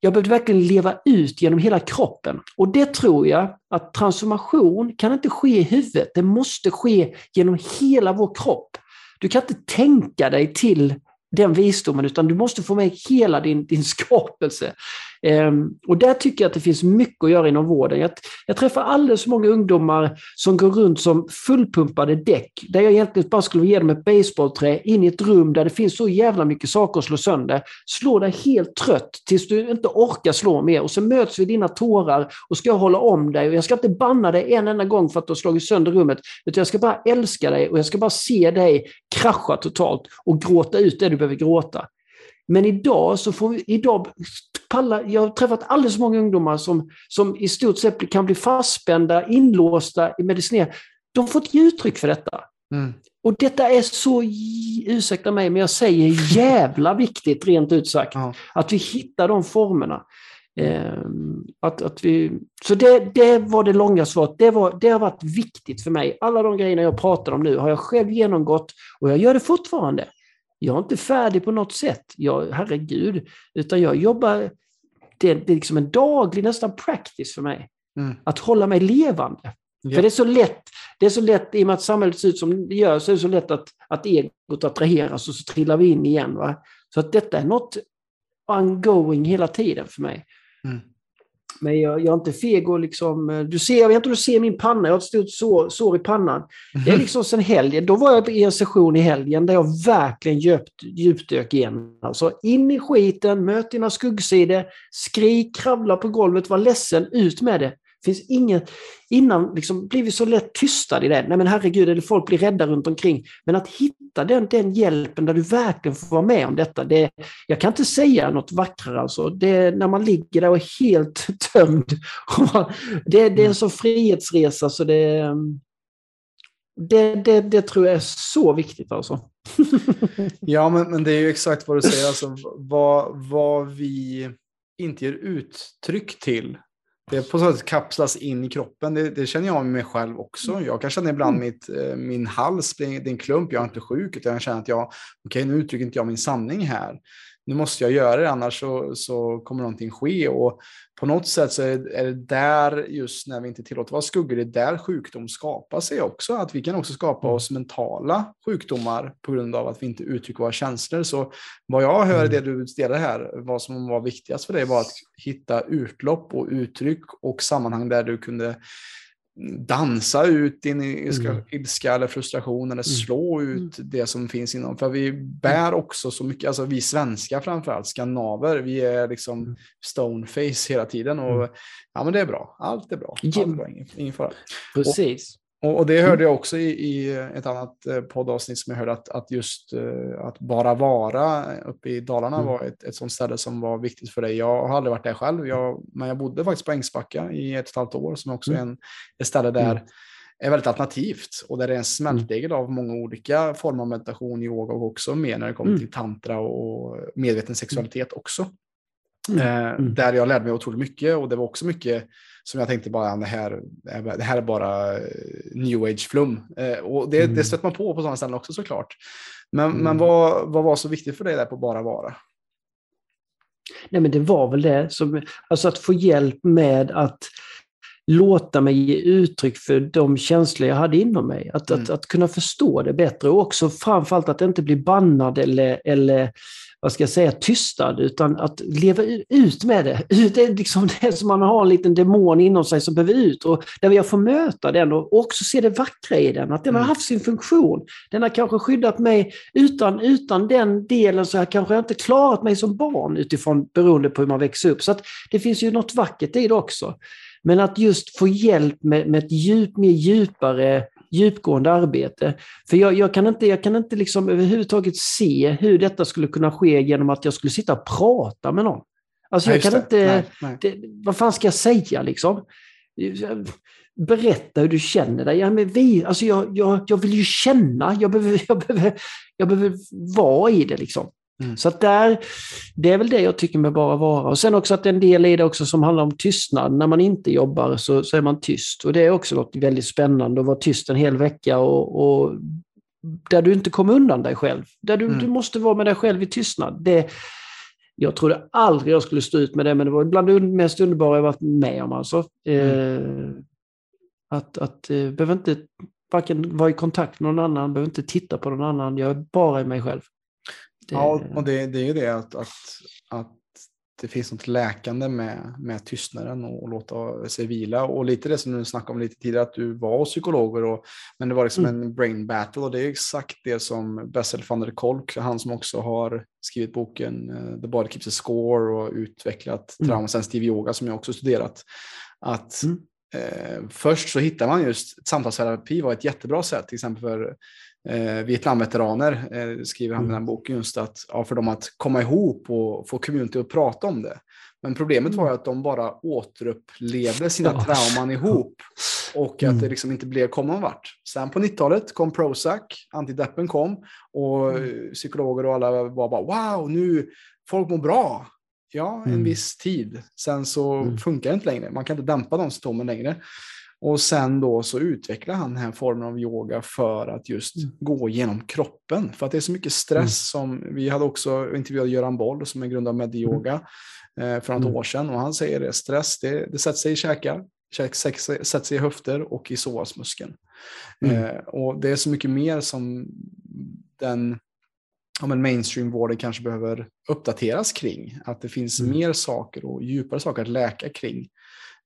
jag behövde verkligen leva ut genom hela kroppen. Och det tror jag att transformation kan inte ske i huvudet, det måste ske genom hela vår kropp. Du kan inte tänka dig till den visdomen, utan du måste få med hela din, din skapelse. Ehm, och där tycker jag att det finns mycket att göra inom vården. Jag, jag träffar alldeles för många ungdomar som går runt som fullpumpade däck, där jag egentligen bara skulle ge dem ett baseballträ in i ett rum där det finns så jävla mycket saker att slå sönder. Slå dig helt trött tills du inte orkar slå mer och så möts vi dina tårar och ska jag hålla om dig och jag ska inte banna dig en enda gång för att du har slagit sönder rummet, utan jag ska bara älska dig och jag ska bara se dig krascha totalt och gråta ut det du behöver gråta. Men idag så får vi, idag pallar, jag har träffat alldeles för många ungdomar som, som i stort sett kan bli fastspända, inlåsta, medicinerade. De får inte ge uttryck för detta. Mm. Och detta är så, ursäkta mig, men jag säger jävla viktigt rent ut sagt. Ja. Att vi hittar de formerna. Eh, att, att vi, så det, det var det långa svaret. Det, var, det har varit viktigt för mig. Alla de grejerna jag pratar om nu har jag själv genomgått och jag gör det fortfarande. Jag är inte färdig på något sätt, jag, herregud, utan jag jobbar, det, det är liksom en daglig nästan practice för mig. Mm. Att hålla mig levande. Ja. För det är så lätt, det är så lätt, i och med att samhället ser ut som det gör, så är det så lätt att, att egot attraheras och så trillar vi in igen. Va? Så att detta är något ongoing hela tiden för mig. Mm. Men jag, jag är inte feg och liksom... Eh, du ser, jag vet inte om du ser min panna, jag har ett stort sår, sår i pannan. Det är liksom sen helgen. Då var jag i en session i helgen där jag verkligen djupt, djupdök igen. Alltså in i skiten, möt dina skuggsidor, skrik, kravla på golvet, var ledsen, ut med det finns inget... Innan liksom blir vi så lätt tystade i det. Nej men herregud, eller folk blir rädda runt omkring. Men att hitta den, den hjälpen där du verkligen får vara med om detta. Det, jag kan inte säga något vackrare alltså. Det, när man ligger där och är helt tömd. det, det är en sån frihetsresa så det, det, det, det tror jag är så viktigt alltså. ja, men, men det är ju exakt vad du säger. Alltså, vad, vad vi inte ger uttryck till det på så sätt kapslas in i kroppen. Det, det, känner jag med mig själv också. Mm. Jag kan känna ibland mm. mitt, eh, min hals, det är en klump, jag är inte sjuk, utan jag känner att jag, okej okay, nu uttrycker inte jag min sanning här nu måste jag göra det annars så, så kommer någonting ske. Och på något sätt så är, är det där, just när vi inte tillåter vara skuggor, det är där sjukdom skapar sig också. Att vi kan också skapa mm. oss mentala sjukdomar på grund av att vi inte uttrycker våra känslor. Så vad jag hör i det mm. du delar här, vad som var viktigast för dig var att hitta utlopp och uttryck och sammanhang där du kunde dansa ut din ilska, mm. ilska eller frustration eller mm. slå mm. ut det som finns inom. För vi bär också så mycket, alltså vi svenskar framförallt, skandinaver, vi är liksom mm. stoneface hela tiden och mm. ja men det är bra, allt är bra, allt är bra ingen, ingen fara. Precis. Och, och, det hörde jag också i, i ett annat eh, poddavsnitt som jag hörde att, att just uh, att bara vara uppe i Dalarna mm. var ett, ett sånt ställe som var viktigt för dig. Jag har aldrig varit där själv, jag, men jag bodde faktiskt på Ängsbacka i ett och ett halvt år som också mm. är en, ett ställe där mm. är väldigt alternativt och där det är en smältdegel av många olika former av meditation, yoga och också mer när det kommer mm. till tantra och medveten sexualitet också. Mm. Eh, mm. där jag lärde mig otroligt mycket och det var också mycket som jag tänkte bara, det här, det här är bara eh, new age-flum. Eh, och det, mm. det stöter man på på sådana ställen också såklart. Men, mm. men vad, vad var så viktigt för dig där på Bara Vara? Nej men det var väl det, som, alltså att få hjälp med att låta mig ge uttryck för de känslor jag hade inom mig. Att, mm. att, att kunna förstå det bättre och också framförallt att inte bli bannad eller, eller vad ska jag säga, tystad, utan att leva ut med det. Det är liksom det som man har en liten demon inom sig som behöver ut och där jag får möta den och också se det vackra i den, att den har mm. haft sin funktion. Den har kanske skyddat mig. Utan, utan den delen så har jag kanske inte klarat mig som barn utifrån beroende på hur man växer upp. Så att det finns ju något vackert i det också. Men att just få hjälp med, med ett djup, mer djupare djupgående arbete. För jag, jag, kan inte, jag kan inte liksom överhuvudtaget se hur detta skulle kunna ske genom att jag skulle sitta och prata med någon. Alltså jag kan det. inte... Nej, nej. Det, vad fan ska jag säga liksom? Berätta hur du känner dig. Ja, men vi, alltså jag, jag, jag vill ju känna, jag behöver, jag, behöver, jag behöver vara i det. Liksom. Mm. Så att där, det är väl det jag tycker med bara vara. Och sen också att en del i det också som handlar om tystnad. När man inte jobbar så, så är man tyst. Och det är också något väldigt spännande att vara tyst en hel vecka och, och där du inte kommer undan dig själv. Där du, mm. du måste vara med dig själv i tystnad. Det, jag trodde aldrig jag skulle stå ut med det, men det var bland det mest underbara jag varit med om. Alltså. Mm. Eh, att att eh, behöver inte varken vara i kontakt med någon annan, behöver inte titta på någon annan. Jag är bara i mig själv. Det... Ja, och det, det är ju det att, att, att det finns något läkande med, med tystnaden och, och låta sig vila. Och lite det som du snackade om lite tidigare, att du var psykologer, och, men det var liksom mm. en brain battle. Och det är exakt det som Bessel van der Kolk, han som också har skrivit boken uh, The Body Keeps a Score och utvecklat mm. traumasensitiv yoga som jag också studerat. Att mm. eh, först så hittar man just samtalsterapi var ett jättebra sätt, till exempel för eh, Vietnamveteraner, eh, skriver han i den boken, just att ja, för dem att komma ihop och få community att prata om det. Men problemet var ju att de bara återupplevde sina ja. trauman ihop och att mm. det liksom inte blev, kom någon vart. Sen på 90-talet kom Prozac, antideppen kom och mm. psykologer och alla var bara wow, nu folk mår bra. Ja, en mm. viss tid. Sen så mm. funkar det inte längre. Man kan inte dämpa de symptomen längre. Och sen då så utvecklar han den här formen av yoga för att just mm. gå genom kroppen. För att det är så mycket stress mm. som, vi hade också intervjuat Göran Boll som är grundare av Mediyoga mm. eh, för något mm. år sedan och han säger det, stress det, det sätter sig i käkar, sätter sig i höfter och i psoasmuskeln. Mm. Eh, och det är så mycket mer som den ja, men mainstreamvården kanske behöver uppdateras kring. Att det finns mm. mer saker och djupare saker att läka kring.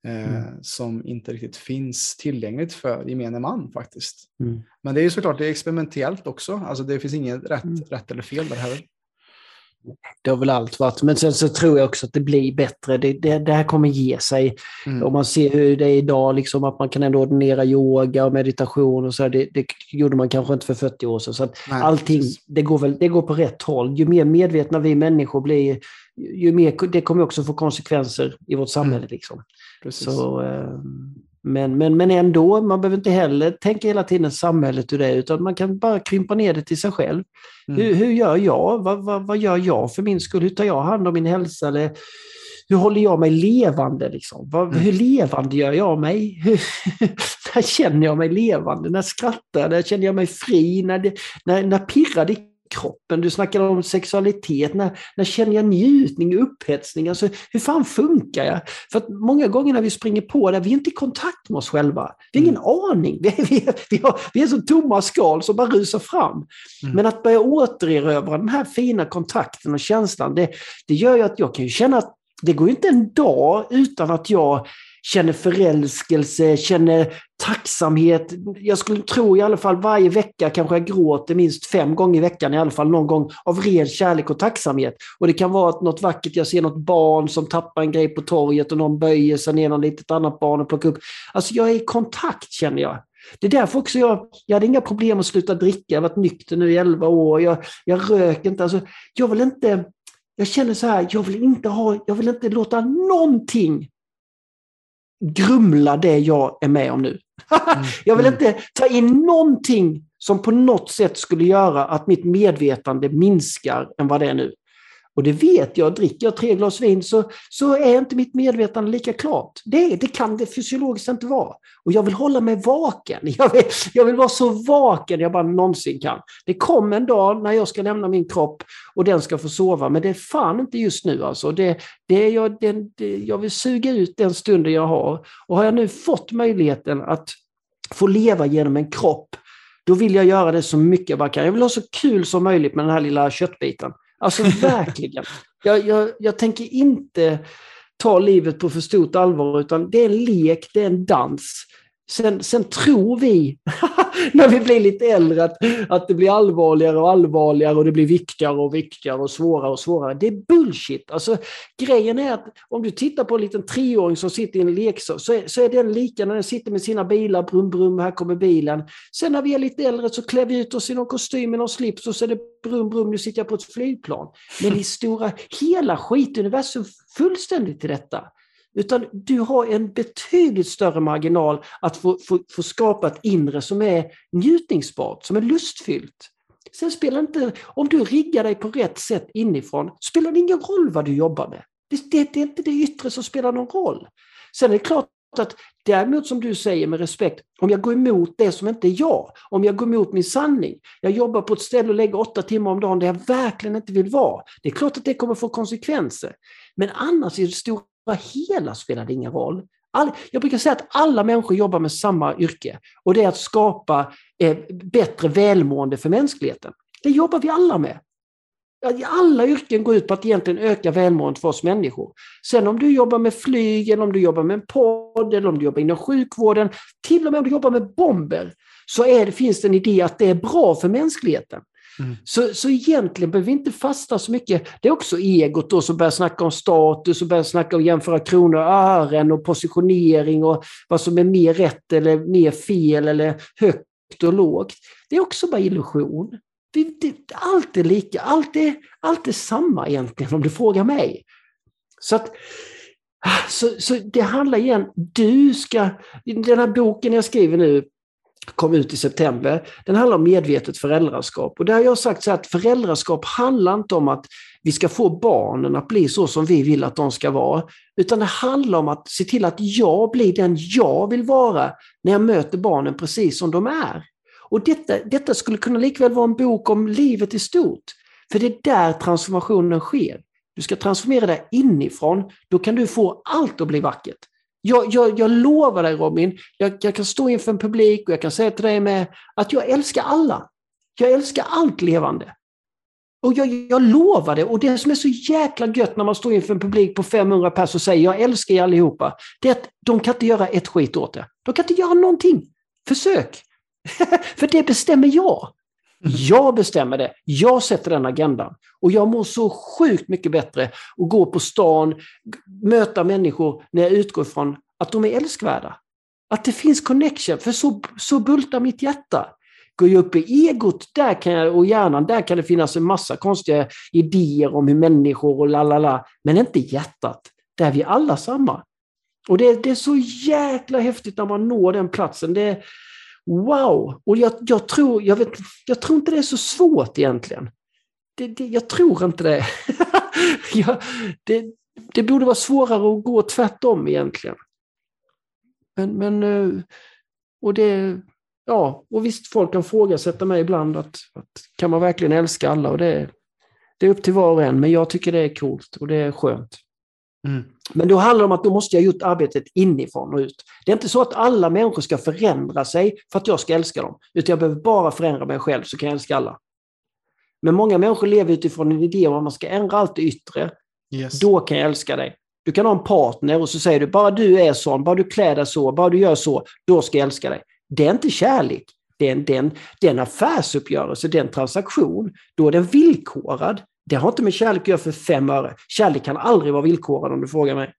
Eh, mm. Som inte riktigt finns tillgängligt för gemene man faktiskt. Mm. Men det är ju såklart det är experimentellt också. Alltså det finns inget rätt, mm. rätt eller fel där heller. Det har väl allt varit. Men sen så tror jag också att det blir bättre. Det, det, det här kommer ge sig. Mm. Om man ser hur det är idag, liksom, att man kan ändå ordinera yoga och meditation och så. Det, det gjorde man kanske inte för 40 år sedan. Så att allting, det går, väl, det går på rätt håll. Ju mer medvetna vi människor blir, ju mer, det kommer också få konsekvenser i vårt samhälle. Mm. Liksom. Så, eh, men, men, men ändå, man behöver inte heller tänka hela tiden samhället ur det, utan man kan bara krympa ner det till sig själv. Mm. Hur, hur gör jag? Vad, vad, vad gör jag för min skull? Hur tar jag hand om min hälsa? Eller, hur håller jag mig levande? Liksom? Vad, mm. Hur levande gör jag mig? Hur, när känner jag mig levande? När skrattar jag? När känner jag mig fri? När, det, när, när pirrar det kroppen, du snackar om sexualitet, när, när känner jag njutning, upphetsning, alltså hur fan funkar jag? För att många gånger när vi springer på det, vi är inte i kontakt med oss själva. Vi har ingen mm. aning. Vi, vi, vi, har, vi är som tomma skal som bara rusar fram. Mm. Men att börja återerövra den här fina kontakten och känslan, det, det gör ju att jag kan känna att det går inte en dag utan att jag känner förälskelse, känner tacksamhet. Jag skulle tro i alla fall varje vecka kanske jag gråter minst fem gånger i veckan i alla fall någon gång av ren kärlek och tacksamhet. Och det kan vara att något vackert, jag ser något barn som tappar en grej på torget och någon böjer sig ner något litet annat barn och plockar upp. Alltså jag är i kontakt känner jag. Det är därför också jag, jag hade inga problem att sluta dricka, jag har varit nykter nu i 11 år, jag, jag röker inte. Alltså, jag vill inte, jag känner så här, jag vill inte ha, jag vill inte låta någonting grumla det jag är med om nu. Mm. jag vill mm. inte ta in någonting som på något sätt skulle göra att mitt medvetande minskar än vad det är nu. Och det vet jag, dricker jag tre glas vin så, så är inte mitt medvetande lika klart. Det, det kan det fysiologiskt inte vara. Och jag vill hålla mig vaken. Jag vill, jag vill vara så vaken jag bara någonsin kan. Det kommer en dag när jag ska lämna min kropp och den ska få sova, men det är fan inte just nu. Alltså. Det, det är jag, det, det, jag vill suga ut den stunden jag har. Och har jag nu fått möjligheten att få leva genom en kropp, då vill jag göra det så mycket jag bara kan. Jag vill ha så kul som möjligt med den här lilla köttbiten. Alltså verkligen. Jag, jag, jag tänker inte ta livet på för stort allvar utan det är en lek, det är en dans. Sen, sen tror vi, när vi blir lite äldre, att, att det blir allvarligare och allvarligare och det blir viktigare och viktigare och svårare och svårare. Det är bullshit. Alltså, grejen är att om du tittar på en liten treåring som sitter i en leksak så är, så är den lika när den sitter med sina bilar, brum brum, här kommer bilen. Sen när vi är lite äldre så klär vi ut oss i någon kostym med någon slips och så är det brum brum, nu sitter jag på ett flygplan. Men i stora, hela skituniversum fullständigt i detta. Utan du har en betydligt större marginal att få, få, få skapa ett inre som är njutningsbart, som är lustfyllt. Sen spelar inte, om du riggar dig på rätt sätt inifrån, spelar det ingen roll vad du jobbar med. Det, det, det är inte det yttre som spelar någon roll. Sen är det klart att däremot som du säger med respekt, om jag går emot det som inte är jag, om jag går emot min sanning, jag jobbar på ett ställe och lägger åtta timmar om dagen där jag verkligen inte vill vara. Det är klart att det kommer få konsekvenser. Men annars i det stora hela spelar det ingen roll. All, jag brukar säga att alla människor jobbar med samma yrke och det är att skapa eh, bättre välmående för mänskligheten. Det jobbar vi alla med. Alla yrken går ut på att egentligen öka välmåendet för oss människor. Sen om du jobbar med flyg, eller om du jobbar med en podd, eller om du jobbar inom sjukvården, till och med om du jobbar med bomber, så är det, finns det en idé att det är bra för mänskligheten. Mm. Så, så egentligen behöver vi inte fasta så mycket. Det är också egot då som börjar snacka om status och börjar snacka om jämföra kronor och ören och positionering och vad som är mer rätt eller mer fel eller högt och lågt. Det är också bara illusion. Vi, det, allt är lika, allt är, allt är samma egentligen om du frågar mig. Så att så, så det handlar igen, du ska, den här boken jag skriver nu, kom ut i september, den handlar om medvetet föräldraskap. Och där har jag sagt så att föräldraskap handlar inte om att vi ska få barnen att bli så som vi vill att de ska vara, utan det handlar om att se till att jag blir den jag vill vara när jag möter barnen precis som de är. Och detta, detta skulle kunna likväl vara en bok om livet i stort. För det är där transformationen sker. Du ska transformera dig inifrån, då kan du få allt att bli vackert. Jag, jag, jag lovar dig Robin, jag, jag, kan stå inför en publik och jag kan säga till dig med att jag älskar alla. Jag älskar allt levande. Och jag, jag lovar det. Och det som är så jäkla gött när man står inför en publik på 500 personer och säger jag älskar er allihopa. Det är att de kan inte göra ett skit åt det. De kan inte göra någonting. Försök! För det bestämmer jag. Jag bestämmer det. Jag sätter den agendan. Och jag mår så sjukt mycket bättre att gå på stan, möta människor när jag utgår från att de är älskvärda. Att det finns connection, för så, så bultar mitt hjärta. Går jag upp i egot där kan jag, och hjärnan, där kan det finnas en massa konstiga idéer om hur människor och lalala, men inte hjärtat. Där är vi alla samma. Och det, det är så jäkla häftigt när man når den platsen. Det, wow! Och jag, jag, tror, jag, vet, jag tror inte det är så svårt egentligen. Det, det, jag tror inte det. jag, det. Det borde vara svårare att gå tvärtom egentligen. Men, men eh, och det, ja, och visst folk kan ifrågasätta mig ibland att, att kan man verkligen älska alla? Och det, det är upp till var och en, men jag tycker det är coolt och det är skönt. Mm. Men då handlar det om att då måste jag gjort arbetet inifrån och ut. Det är inte så att alla människor ska förändra sig för att jag ska älska dem. Utan jag behöver bara förändra mig själv så kan jag älska alla. Men många människor lever utifrån en idé om att man ska ändra allt det yttre. Yes. Då kan jag älska dig. Du kan ha en partner och så säger du bara du är sån, bara du klär dig så, bara du gör så, då ska jag älska dig. Det är inte kärlek. Det är en, det är en, det är en affärsuppgörelse, det är en transaktion. Då är den villkorad. Det har inte med kärlek att göra för fem öre. Kärlek kan aldrig vara villkorad om du frågar mig.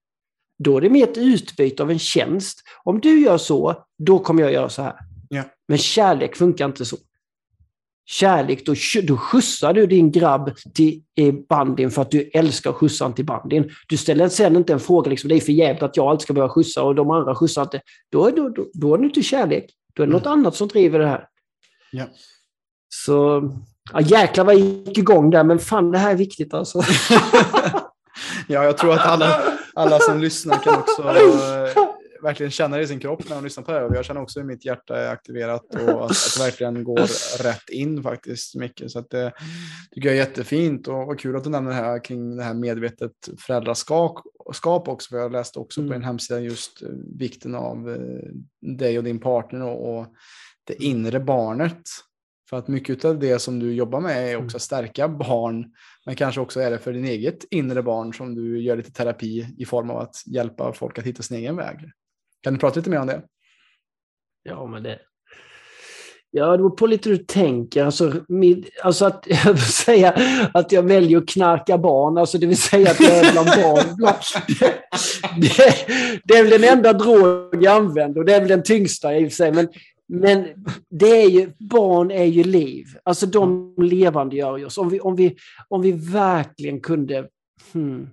Då är det mer ett utbyte av en tjänst. Om du gör så, då kommer jag göra så här. Ja. Men kärlek funkar inte så. Kärlek, då, då skjutsar du din grabb till bandin för att du älskar att skjutsa till bandin. Du ställer sen inte en fråga, liksom, det är för jävligt att jag alltid ska behöva skjutsa och de andra skjutsar inte. Då, då, då, då är det inte kärlek. Då är det mm. något annat som driver det här. Ja. Så Ja, jäklar vad jag gick igång där, men fan det här är viktigt alltså. ja, jag tror att alla, alla som lyssnar kan också äh, verkligen känna det i sin kropp när de lyssnar på det här. Jag känner också hur mitt hjärta är aktiverat och att, att det verkligen går rätt in faktiskt mycket. Så att det tycker jag är jättefint och vad kul att du nämner det här kring det här medvetet föräldraskap också. För jag läste också mm. på din hemsida just eh, vikten av eh, dig och din partner och, och det inre barnet för att mycket av det som du jobbar med är också mm. att stärka barn, men kanske också är det för din eget inre barn som du gör lite terapi i form av att hjälpa folk att hitta sin egen väg. Kan du prata lite mer om det? Ja, men det... Ja, det beror på lite hur du tänker. Alltså, med, alltså att, jag säga att jag väljer att knarka barn, alltså det vill säga att jag är bland barn. Det, det, det, är väl den enda drog jag använder och det är väl den tyngsta i och för sig. Men men det är ju, barn är ju liv. Alltså de levandegör oss. Om vi, om, vi, om vi verkligen kunde... Hmm,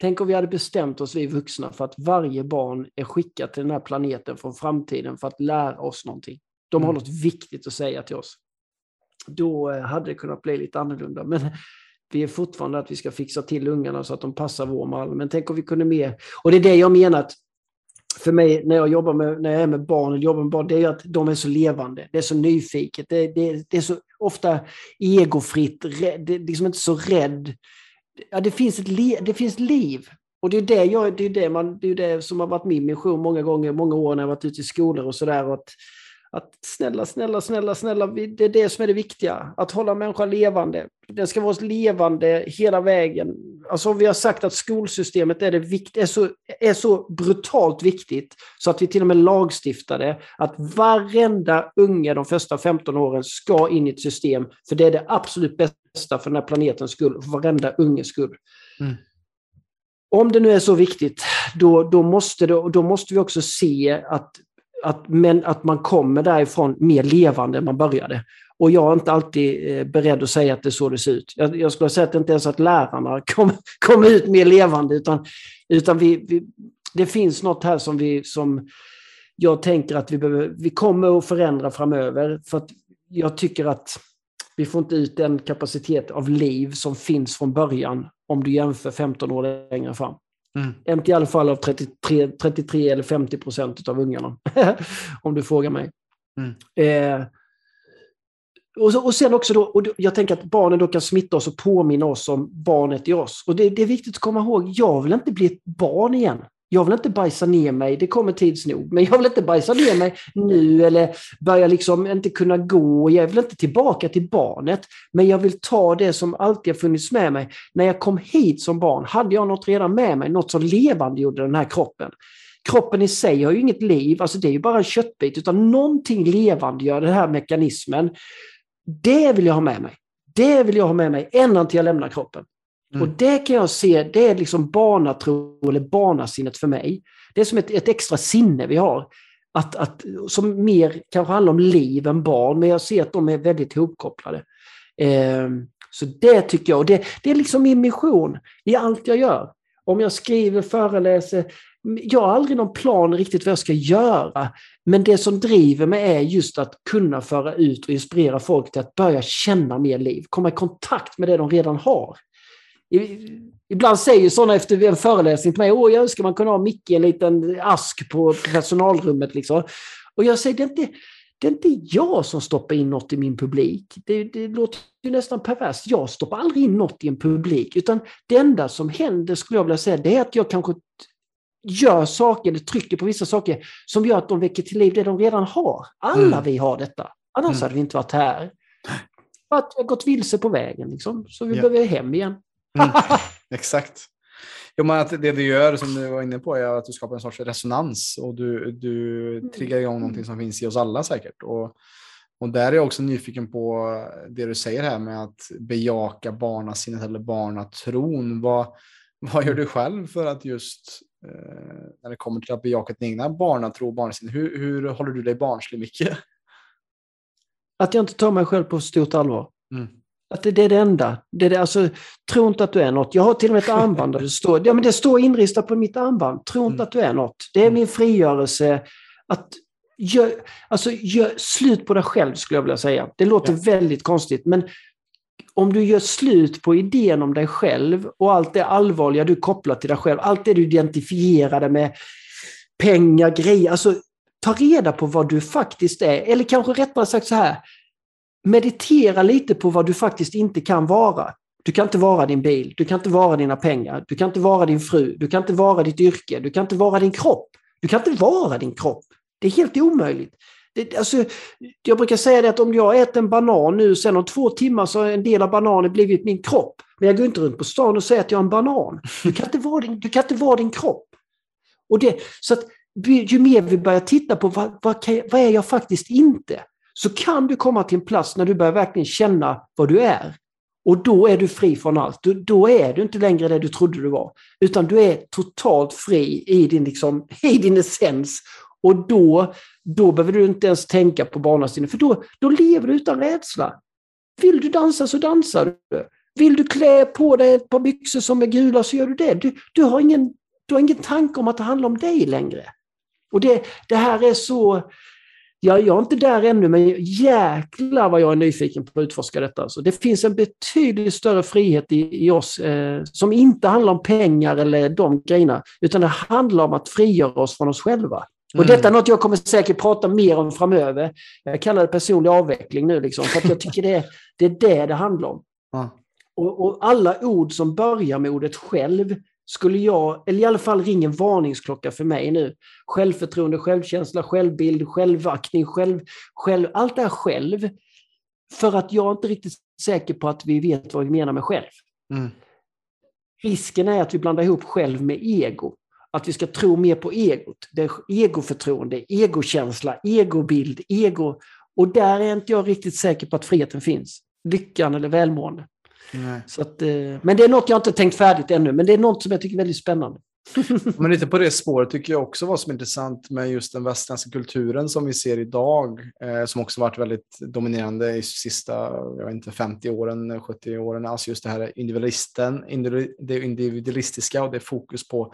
tänk om vi hade bestämt oss, vi vuxna, för att varje barn är skickat till den här planeten från framtiden för att lära oss någonting. De har mm. något viktigt att säga till oss. Då eh, hade det kunnat bli lite annorlunda. Men vi är fortfarande att vi ska fixa till ungarna så att de passar vår mall. Men tänk om vi kunde mer... Och det är det jag menar att för mig när jag jobbar med, när jag är med barn, eller jobbar med barn, det är att de är så levande. Det är så nyfiket. Det, det, det är så ofta egofritt. Det är liksom inte så rädd. Ja, det, finns ett det finns liv. Och det är det, jag, det, är det, man, det är det som har varit min mission många gånger, många år när jag varit ute i skolor och sådär att snälla, snälla, snälla, snälla, det är det som är det viktiga. Att hålla människan levande. Den ska vara levande hela vägen. Alltså vi har sagt att skolsystemet är, det vikt, är, så, är så brutalt viktigt så att vi till och med lagstiftade att varenda unge de första 15 åren ska in i ett system. För det är det absolut bästa för den här planetens skull, för varenda unges skull. Mm. Om det nu är så viktigt, då, då, måste det, då måste vi också se att att, men att man kommer därifrån mer levande än man började. Och jag är inte alltid eh, beredd att säga att det är så det ser ut. Jag, jag skulle säga att det inte är så att lärarna kommer kom ut mer levande, utan, utan vi, vi, det finns något här som, vi, som jag tänker att vi, behöver, vi kommer att förändra framöver. För att jag tycker att vi får inte ut den kapacitet av liv som finns från början om du jämför 15 år längre fram. Mm. Inte i alla fall av 33, 33 eller 50 procent av ungarna. Om du frågar mig. Mm. Eh, och, så, och sen också då, och jag tänker att barnen då kan smitta oss och påminna oss om barnet i oss. Och det, det, är viktigt att komma ihåg, jag vill inte bli ett barn igen jag vill inte bajsa ner mig, det kommer tids nog, men jag vill inte bajsa ner mig nu eller börja liksom inte kunna gå. Jag vill inte tillbaka till barnet, men jag vill ta det som alltid har funnits med mig. När jag kom hit som barn hade jag något redan med mig, något som levande gjorde den här kroppen. Kroppen i sig har ju inget liv, alltså det är ju bara en köttbit, utan någonting levande gör den här mekanismen. Det vill jag ha med mig. Det vill jag ha med mig ända till jag lämnar kroppen. Mm. Och det kan jag se, det är liksom barnatro eller barnasinnet för mig. Det är som ett, ett extra sinne vi har. Att, att, som mer kanske handlar om liv än barn, men jag ser att de är väldigt ihopkopplade. Eh, så det tycker jag, och det, det är liksom min mission i allt jag gör. Om jag skriver, föreläser, jag har aldrig någon plan riktigt vad jag ska göra. Men det som driver mig är just att kunna föra ut och inspirera folk till att börja känna mer liv, komma i kontakt med det de redan har. Ibland säger sådana efter en föreläsning till mig, åh jag önskar man kunde ha Micke i en liten ask på personalrummet. Liksom. Och jag säger, det är, inte, det är inte jag som stoppar in något i min publik. Det, det låter ju nästan perverst. Jag stoppar aldrig in något i en publik. Utan det enda som händer, skulle jag vilja säga, det är att jag kanske gör saker, eller trycker på vissa saker som gör att de väcker till liv det de redan har. Alla mm. vi har detta. Annars mm. hade vi inte varit här. Att vi har gått vilse på vägen, liksom, så vi ja. behöver hem igen. Mm, exakt. Jo, men att det du gör, som du var inne på, är att du skapar en sorts resonans och du, du mm. triggar igång mm. någonting som finns i oss alla säkert. Och, och där är jag också nyfiken på det du säger här med att bejaka barnasinnet eller barnatron. Vad, vad gör du själv för att just eh, när det kommer till att bejaka din egna barnatro och barnasinne, hur, hur håller du dig barnslig mycket? Att jag inte tar mig själv på stort allvar. Mm. Att det, det är det enda. Det är det, alltså, tro inte att du är något. Jag har till och med ett armband där det står, ja, men det står inristat på mitt armband. Tro inte mm. att du är något. Det är mm. min frigörelse. Att gör, alltså, gör slut på dig själv skulle jag vilja säga. Det låter ja. väldigt konstigt men om du gör slut på idén om dig själv och allt det allvarliga du kopplar till dig själv, allt det du identifierade med pengar, grejer, alltså ta reda på vad du faktiskt är. Eller kanske rättare sagt så här, meditera lite på vad du faktiskt inte kan vara. Du kan inte vara din bil, du kan inte vara dina pengar, du kan inte vara din fru, du kan inte vara ditt yrke, du kan inte vara din kropp. Du kan inte vara din kropp. Det är helt omöjligt. Det, alltså, jag brukar säga det att om jag äter en banan nu, sen om två timmar så har en del av bananen blivit min kropp. Men jag går inte runt på stan och säger att jag är en banan. Du kan inte vara din, du kan inte vara din kropp. Och det, så att, ju mer vi börjar titta på vad, vad, vad är jag faktiskt inte? Så kan du komma till en plats när du börjar verkligen känna vad du är. Och då är du fri från allt. Då är du inte längre det du trodde du var. Utan du är totalt fri i din, liksom, i din essens. Och då, då behöver du inte ens tänka på barnasinne, för då, då lever du utan rädsla. Vill du dansa så dansar du. Vill du klä på dig ett par byxor som är gula så gör du det. Du, du, har, ingen, du har ingen tanke om att det handlar om dig längre. Och det, det här är så jag, jag är inte där ännu, men jäklar vad jag är nyfiken på att utforska detta. Så det finns en betydligt större frihet i, i oss eh, som inte handlar om pengar eller de grejerna, utan det handlar om att frigöra oss från oss själva. Mm. Och detta är något jag kommer säkert prata mer om framöver. Jag kallar det personlig avveckling nu, liksom, för jag tycker det, det är det det handlar om. Mm. Och, och, alla ord som börjar med ordet själv skulle jag, eller i alla fall ring en varningsklocka för mig nu. Självförtroende, självkänsla, självbild, självaktning, själv, själv, allt det här själv. För att jag är inte riktigt säker på att vi vet vad vi menar med själv. Mm. Risken är att vi blandar ihop själv med ego. Att vi ska tro mer på egot. Det är egoförtroende, egokänsla, egobild, ego. Och där är inte jag riktigt säker på att friheten finns. Lyckan eller välmående. Så att, eh, men det är något jag inte tänkt färdigt ännu, men det är något som jag tycker är väldigt spännande. men lite på det spåret tycker jag också vad som är intressant med just den västerländska kulturen som vi ser idag, eh, som också varit väldigt dominerande i sista jag vet inte, 50 åren, 70 åren. Alltså just det här individualisten, det individualistiska och det fokus på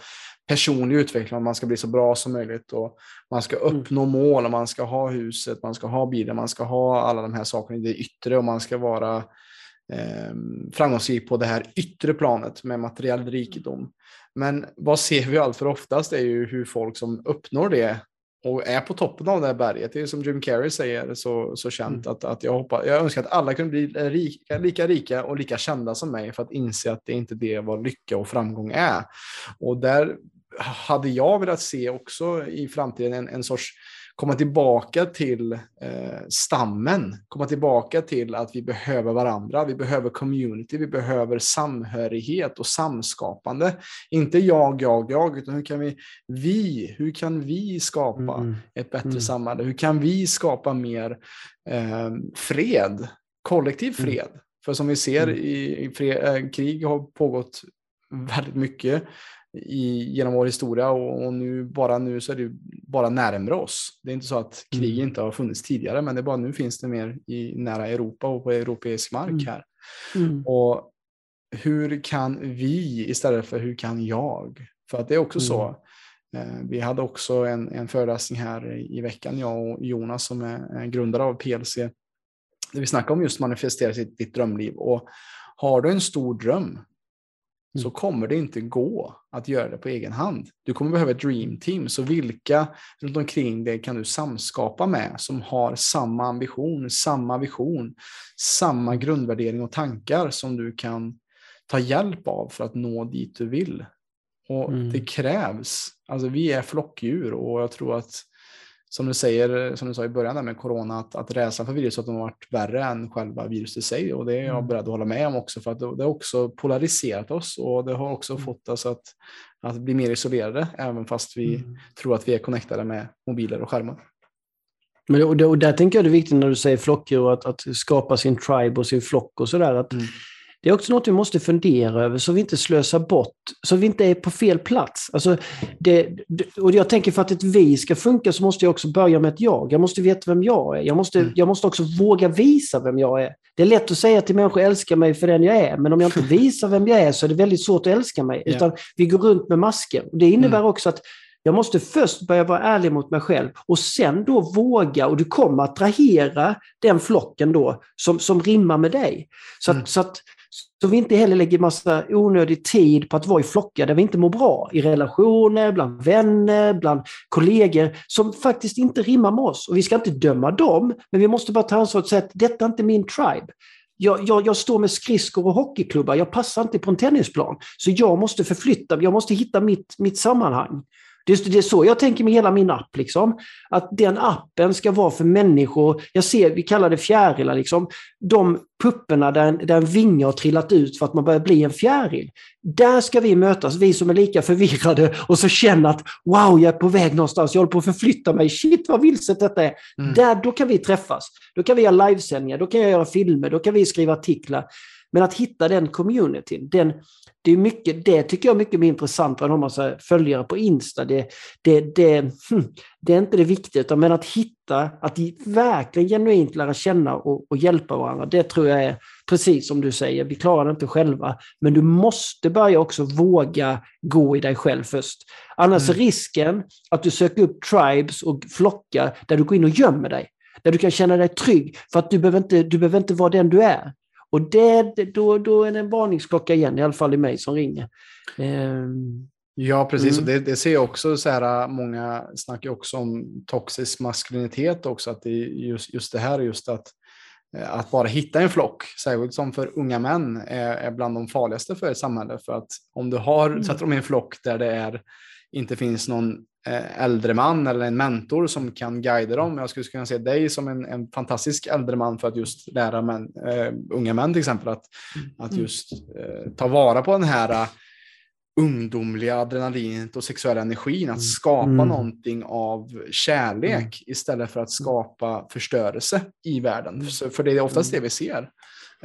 personlig utveckling, man ska bli så bra som möjligt och man ska mm. uppnå mm. mål och man ska ha huset, man ska ha bilen, man ska ha alla de här sakerna i det yttre och man ska vara eh, framgångsrik på det här yttre planet med materiell rikedom. Men vad ser vi allt för oftast är ju hur folk som uppnår det och är på toppen av det här berget, det är som Jim Carrey säger så, så känt mm. att, att jag, hoppas, jag önskar att alla kunde bli rika, lika rika och lika kända som mig för att inse att det inte är det vad lycka och framgång är. Och där hade jag velat se också i framtiden en, en sorts komma tillbaka till eh, stammen, komma tillbaka till att vi behöver varandra, vi behöver community, vi behöver samhörighet och samskapande. Inte jag, jag, jag, utan hur kan vi, vi, hur kan vi skapa mm. ett bättre mm. samhälle? Hur kan vi skapa mer eh, fred, kollektiv mm. fred? Mm. För som vi ser mm. i, i fred, äh, krig har pågått väldigt mycket i, genom vår historia och, och, nu bara nu så är det bara närmare oss. Det är inte så att krig mm. inte har funnits tidigare, men det är bara nu finns det mer i nära Europa och på europeisk mark mm. här. Mm. Och hur kan vi istället för hur kan jag? För att det är också så. Eh, vi hade också en, en föreläsning här i veckan, jag och Jonas som är, grundare av PLC, där vi snackar om just manifestera sitt, ditt drömliv. Och har du en stor dröm Mm. så kommer det inte gå att göra det på egen hand. Du kommer behöva ett dream team, så vilka runt omkring dig kan du samskapa med som har samma ambition, samma vision, samma mm. grundvärdering och tankar som du kan ta hjälp av för att nå dit du vill. Och mm. det krävs, alltså vi är flockdjur och jag tror att som du säger, som du sa i början där med corona, att, att rädslan för viruset har varit värre än själva viruset i sig. Och det är jag mm. beredd att hålla med om också, för att det, har också polariserat oss och det har också mm. fått oss att, att bli mer isolerade, även fast vi mm. tror att vi är connectade med mobiler och skärmar. Men och, och där tänker jag det är viktigt när du säger flockdjur, att, att skapa sin tribe och sin flock och sådär. mm. Det är också något vi måste fundera över så vi inte slösar bort, så vi inte är på fel plats. Alltså det, och jag tänker för att ett vi ska funka så måste jag också börja med ett jag. Jag måste veta vem jag är. Jag måste, mm. jag måste också våga visa vem jag är. Det är lätt att säga till människor älska mig för den jag är, men om jag inte visar vem jag är så är det väldigt svårt att älska mig. Yeah. Utan vi går runt med masker. Det innebär mm. också att jag måste först börja vara ärlig mot mig själv och sen då våga, och du kommer att attrahera den flocken då som, som rimmar med dig. Så att, mm. så att så vi inte heller lägger massa onödig tid på att vara i flockar där vi inte mår bra. I relationer, bland vänner, bland kollegor som faktiskt inte rimmar med oss. Och vi ska inte döma dem, men vi måste bara ta ansvar och säga att detta är inte min tribe. Jag, jag, jag, står med skridskor och hockeyklubbar, jag passar inte på en tennisplan. Så jag måste förflytta jag måste hitta mitt, mitt sammanhang. Det är, det är så jag tänker med hela min app. Liksom. Att den appen ska vara för människor, jag ser, vi kallar det fjärilar, liksom. de pupporna där en, där en vinge har trillat ut för att man börjar bli en fjäril. Där ska vi mötas, vi som är lika förvirrade och så känner att wow, jag är på väg någonstans, jag håller på att förflytta mig, shit vad vilset detta är. Mm. Där, då kan vi träffas. Då kan vi göra livesändningar, då kan jag göra filmer, då kan vi skriva artiklar. Men att hitta den communityn, den, det, är mycket, det tycker jag är mycket mer intressant än om man säger följare på Insta. Det, det, det, hm, det är inte det viktiga, men att hitta, att verkligen genuint lära känna och, och, hjälpa varandra, det tror jag är precis som du säger, vi klarar det inte själva. Men du måste börja också våga gå i dig själv först. Annars mm. är risken att du söker upp tribes och flockar där du går in och gömmer dig. Där du kan känna dig trygg, för att du behöver inte, du behöver inte vara den du är. Och det, då, då är det en varningsklocka igen, i alla fall i mig som ringer. Um, ja, precis. Mm. Och det, det, ser jag också så här, många snackar också om toxisk maskulinitet också, att det just, just det här, just att eh, att bara hitta en flock, särskilt som för unga män, är, är bland de farligaste för ett samhälle. För att om du har, mm. sätter dem i en flock där det är, inte finns någon äldre man eller en mentor som kan guida dem. Jag skulle kunna se dig som en, en fantastisk äldre man för att just lära män, uh, unga män till exempel att, mm. att just uh, ta vara på den här uh, ungdomliga adrenalinet och sexuella energin. Att mm. skapa mm. någonting av kärlek mm. istället för att skapa förstörelse i världen. Mm. För, för det är oftast det vi ser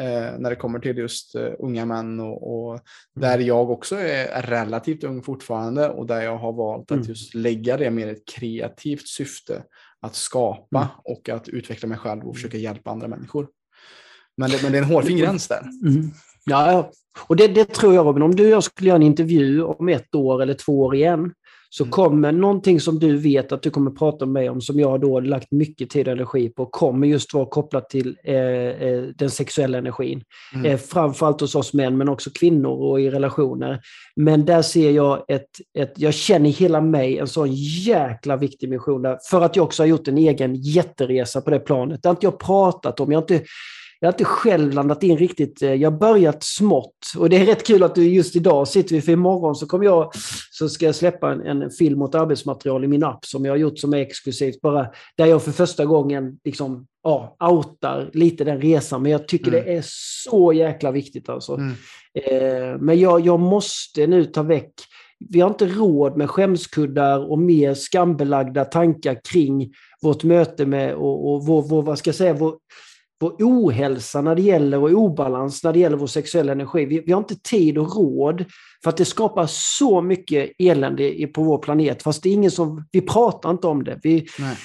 eh, när det kommer till just eh, unga män och, och mm. där jag också är relativt ung fortfarande och där jag har valt mm. att just lägga det med ett kreativt syfte att skapa mm. och att utveckla mig själv och försöka hjälpa andra människor. Men det, men det är en hårfin gräns där. Mm. Ja, och det, det, tror jag Robin, om du och jag skulle göra en intervju om ett år eller två år igen, så mm. kommer någonting som du vet att du kommer prata med mig om, som jag då lagt mycket tid och energi på, kommer just vara kopplat till eh, eh, den sexuella energin. Mm. Eh, framförallt hos oss män, men också kvinnor och i relationer. Men där ser jag ett, ett jag känner i hela mig en sån jäkla viktig mission där, för att jag också har gjort en egen jätteresa på det planet. Det har inte jag pratat om, jag har inte jag har inte själv landat in riktigt. Eh, jag har börjat smått. Och det är rätt kul att du just idag sitter vi, för imorgon så kommer jag, så ska jag släppa en, en film mot arbetsmaterial i min app som jag har gjort som är exklusivt bara, där jag för första gången liksom, ja, outar lite den resan. Men jag tycker mm. det är så jäkla viktigt alltså. Mm. Eh, men jag, jag måste nu ta väck vi har inte råd med skämskuddar och mer skambelagda tankar kring vårt möte med och, och vår, vår, vad ska jag säga, vår, vår ohälsa när det gäller och obalans när det gäller vår sexuella energi. Vi, vi har inte tid och råd för att det skapar så mycket elände på vår planet. Fast det är ingen som, vi pratar inte om det. Vi, Nej.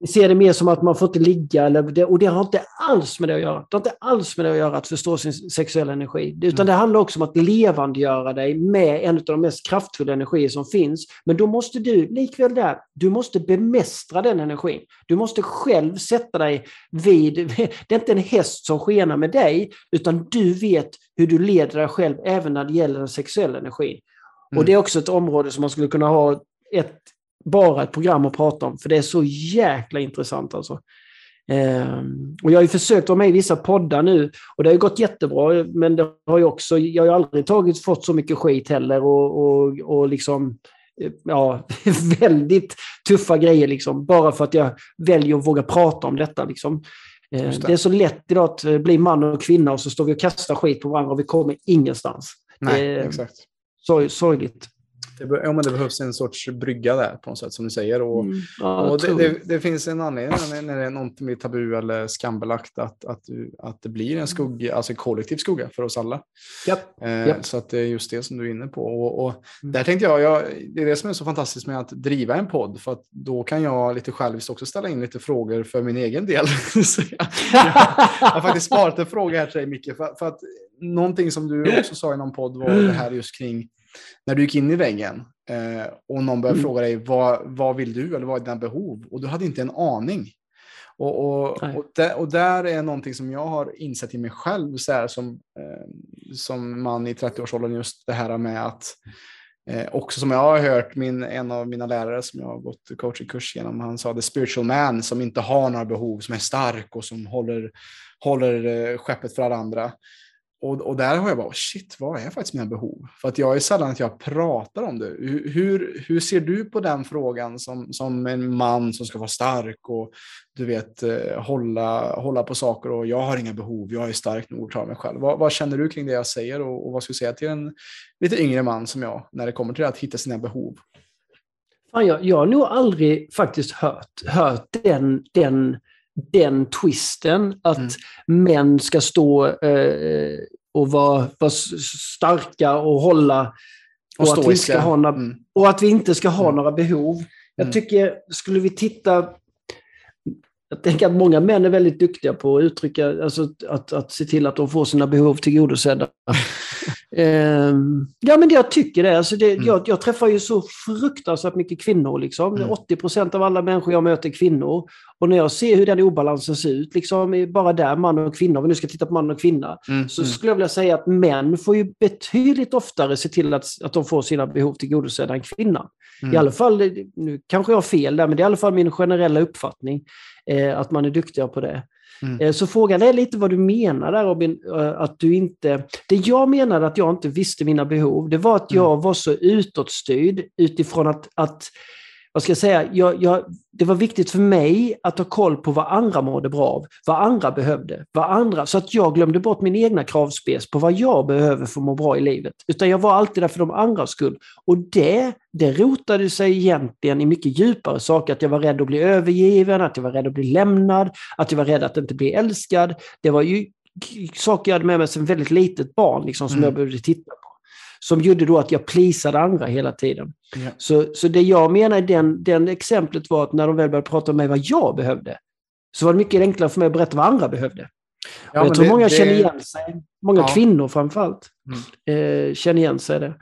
Vi ser det mer som att man får inte ligga, eller det, och det har inte alls med det att göra. Det har inte alls med det att göra att förstå sin sexuella energi. Utan mm. det handlar också om att levandegöra dig med en av de mest kraftfulla energier som finns. Men då måste du, likväl där, du måste bemästra den energin. Du måste själv sätta dig vid, det är inte en häst som skenar med dig, utan du vet hur du leder dig själv även när det gäller den sexuella energin. Mm. Och det är också ett område som man skulle kunna ha ett bara ett program att prata om, för det är så jäkla intressant alltså. Eh, och jag har ju försökt vara med i vissa poddar nu och det har gått jättebra, men det har ju också, jag har aldrig tagit, fått så mycket skit heller och, och, och liksom eh, ja, väldigt tuffa grejer liksom, bara för att jag väljer att våga prata om detta. Liksom. Eh, det. det. är så lätt idag att eh, bli man och kvinna och så står vi och kastar skit på varandra och vi kommer ingenstans. Nej, exakt. Sorg, sorgligt. Det, ja, men det behövs en sorts brygga där på något sätt som du säger. Och, mm, ja, och det, det, det, finns en anledning när det är något med tabu eller skambelagt att, att, att det blir en skugga, alltså en kollektiv skugga för oss alla. Yep. Eh, yep. Så att det är just det som du är inne på. Och, och mm. där tänkte jag, jag, det är det som är så fantastiskt med att driva en podd, för att då kan jag lite själviskt också ställa in lite frågor för min egen del. jag, jag har faktiskt sparat en fråga här till dig Micke, för, för att någonting som du också sa i någon podd var det här just kring när du gick in i väggen eh, och någon började mm. fråga dig vad, vad vill du eller vad är dina behov? Och du hade inte en aning. Och, och, och, där, och, där, är någonting som jag har insett i mig själv så här, som, eh, som man i 30-årsåldern, just det här med att eh, också som jag har hört min, en av mina lärare som jag har gått coachingkurs genom, han sa the spiritual man som inte har några behov, som är stark och som håller, håller eh, skeppet för alla andra. Och, och där har jag bara, shit, vad är faktiskt mina behov? För att jag är sällan att jag pratar om det. Hur, hur, ser du på den frågan som, som en man som ska vara stark och du vet eh, hålla, hålla på saker och jag har inga behov, jag är stark nog att klara mig själv. Vad, vad känner du kring det jag säger och, och vad skulle du säga till en lite yngre man som jag när det kommer till att hitta sina behov? Fan, jag, jag har nog aldrig faktiskt hört, hört den, den den twisten att mm. män ska stå eh, och vara, vara starka och hålla och, och att, vi ska ha några, mm. och att vi inte ska ha mm. några behov. Jag mm. tycker, skulle vi titta jag tänker att många män är väldigt duktiga på att uttrycka, alltså att, att se till att de får sina behov tillgodosedda. um, ja, men jag tycker det. Alltså det mm. jag, jag, träffar ju så fruktansvärt mycket kvinnor. Liksom. Mm. 80 procent av alla människor jag möter är kvinnor. Och när jag ser hur den obalansen ser ut, liksom, bara där, man och kvinna, om vi nu ska titta på man och kvinna, mm. så mm. skulle jag vilja säga att män får ju betydligt oftare se till att, att de får sina behov tillgodosedda än kvinnan. I mm. alla fall, nu kanske jag har fel där, men det är i alla fall min generella uppfattning eh, att man är duktigare på det. Mm. Eh, så frågan är lite vad du menar där Robin, eh, att du inte... Det jag menade att jag inte visste mina behov, det var att jag mm. var så utåtstyrd utifrån att, att vad ska jag säga, jag, jag, det var viktigt för mig att ha koll på vad andra mådde bra av, vad andra behövde, vad andra, så att jag glömde bort min egna kravspec på vad jag behöver för att må bra i livet. Utan jag var alltid där för de andras skull. Och det, det rotade sig egentligen i mycket djupare saker, att jag var rädd att bli övergiven, att jag var rädd att bli lämnad, att jag var rädd att inte bli älskad. Det var ju saker jag hade med mig som väldigt litet barn, liksom, som mm. jag behövde titta på som gjorde då att jag plisade andra hela tiden. Ja. Så, så det jag menar i den, den exemplet var att när de väl började prata om mig vad jag behövde, så var det mycket enklare för mig att berätta vad andra behövde. Ja, jag tror det, många det... känner igen sig, många ja. kvinnor framförallt, mm. eh, känner igen sig det.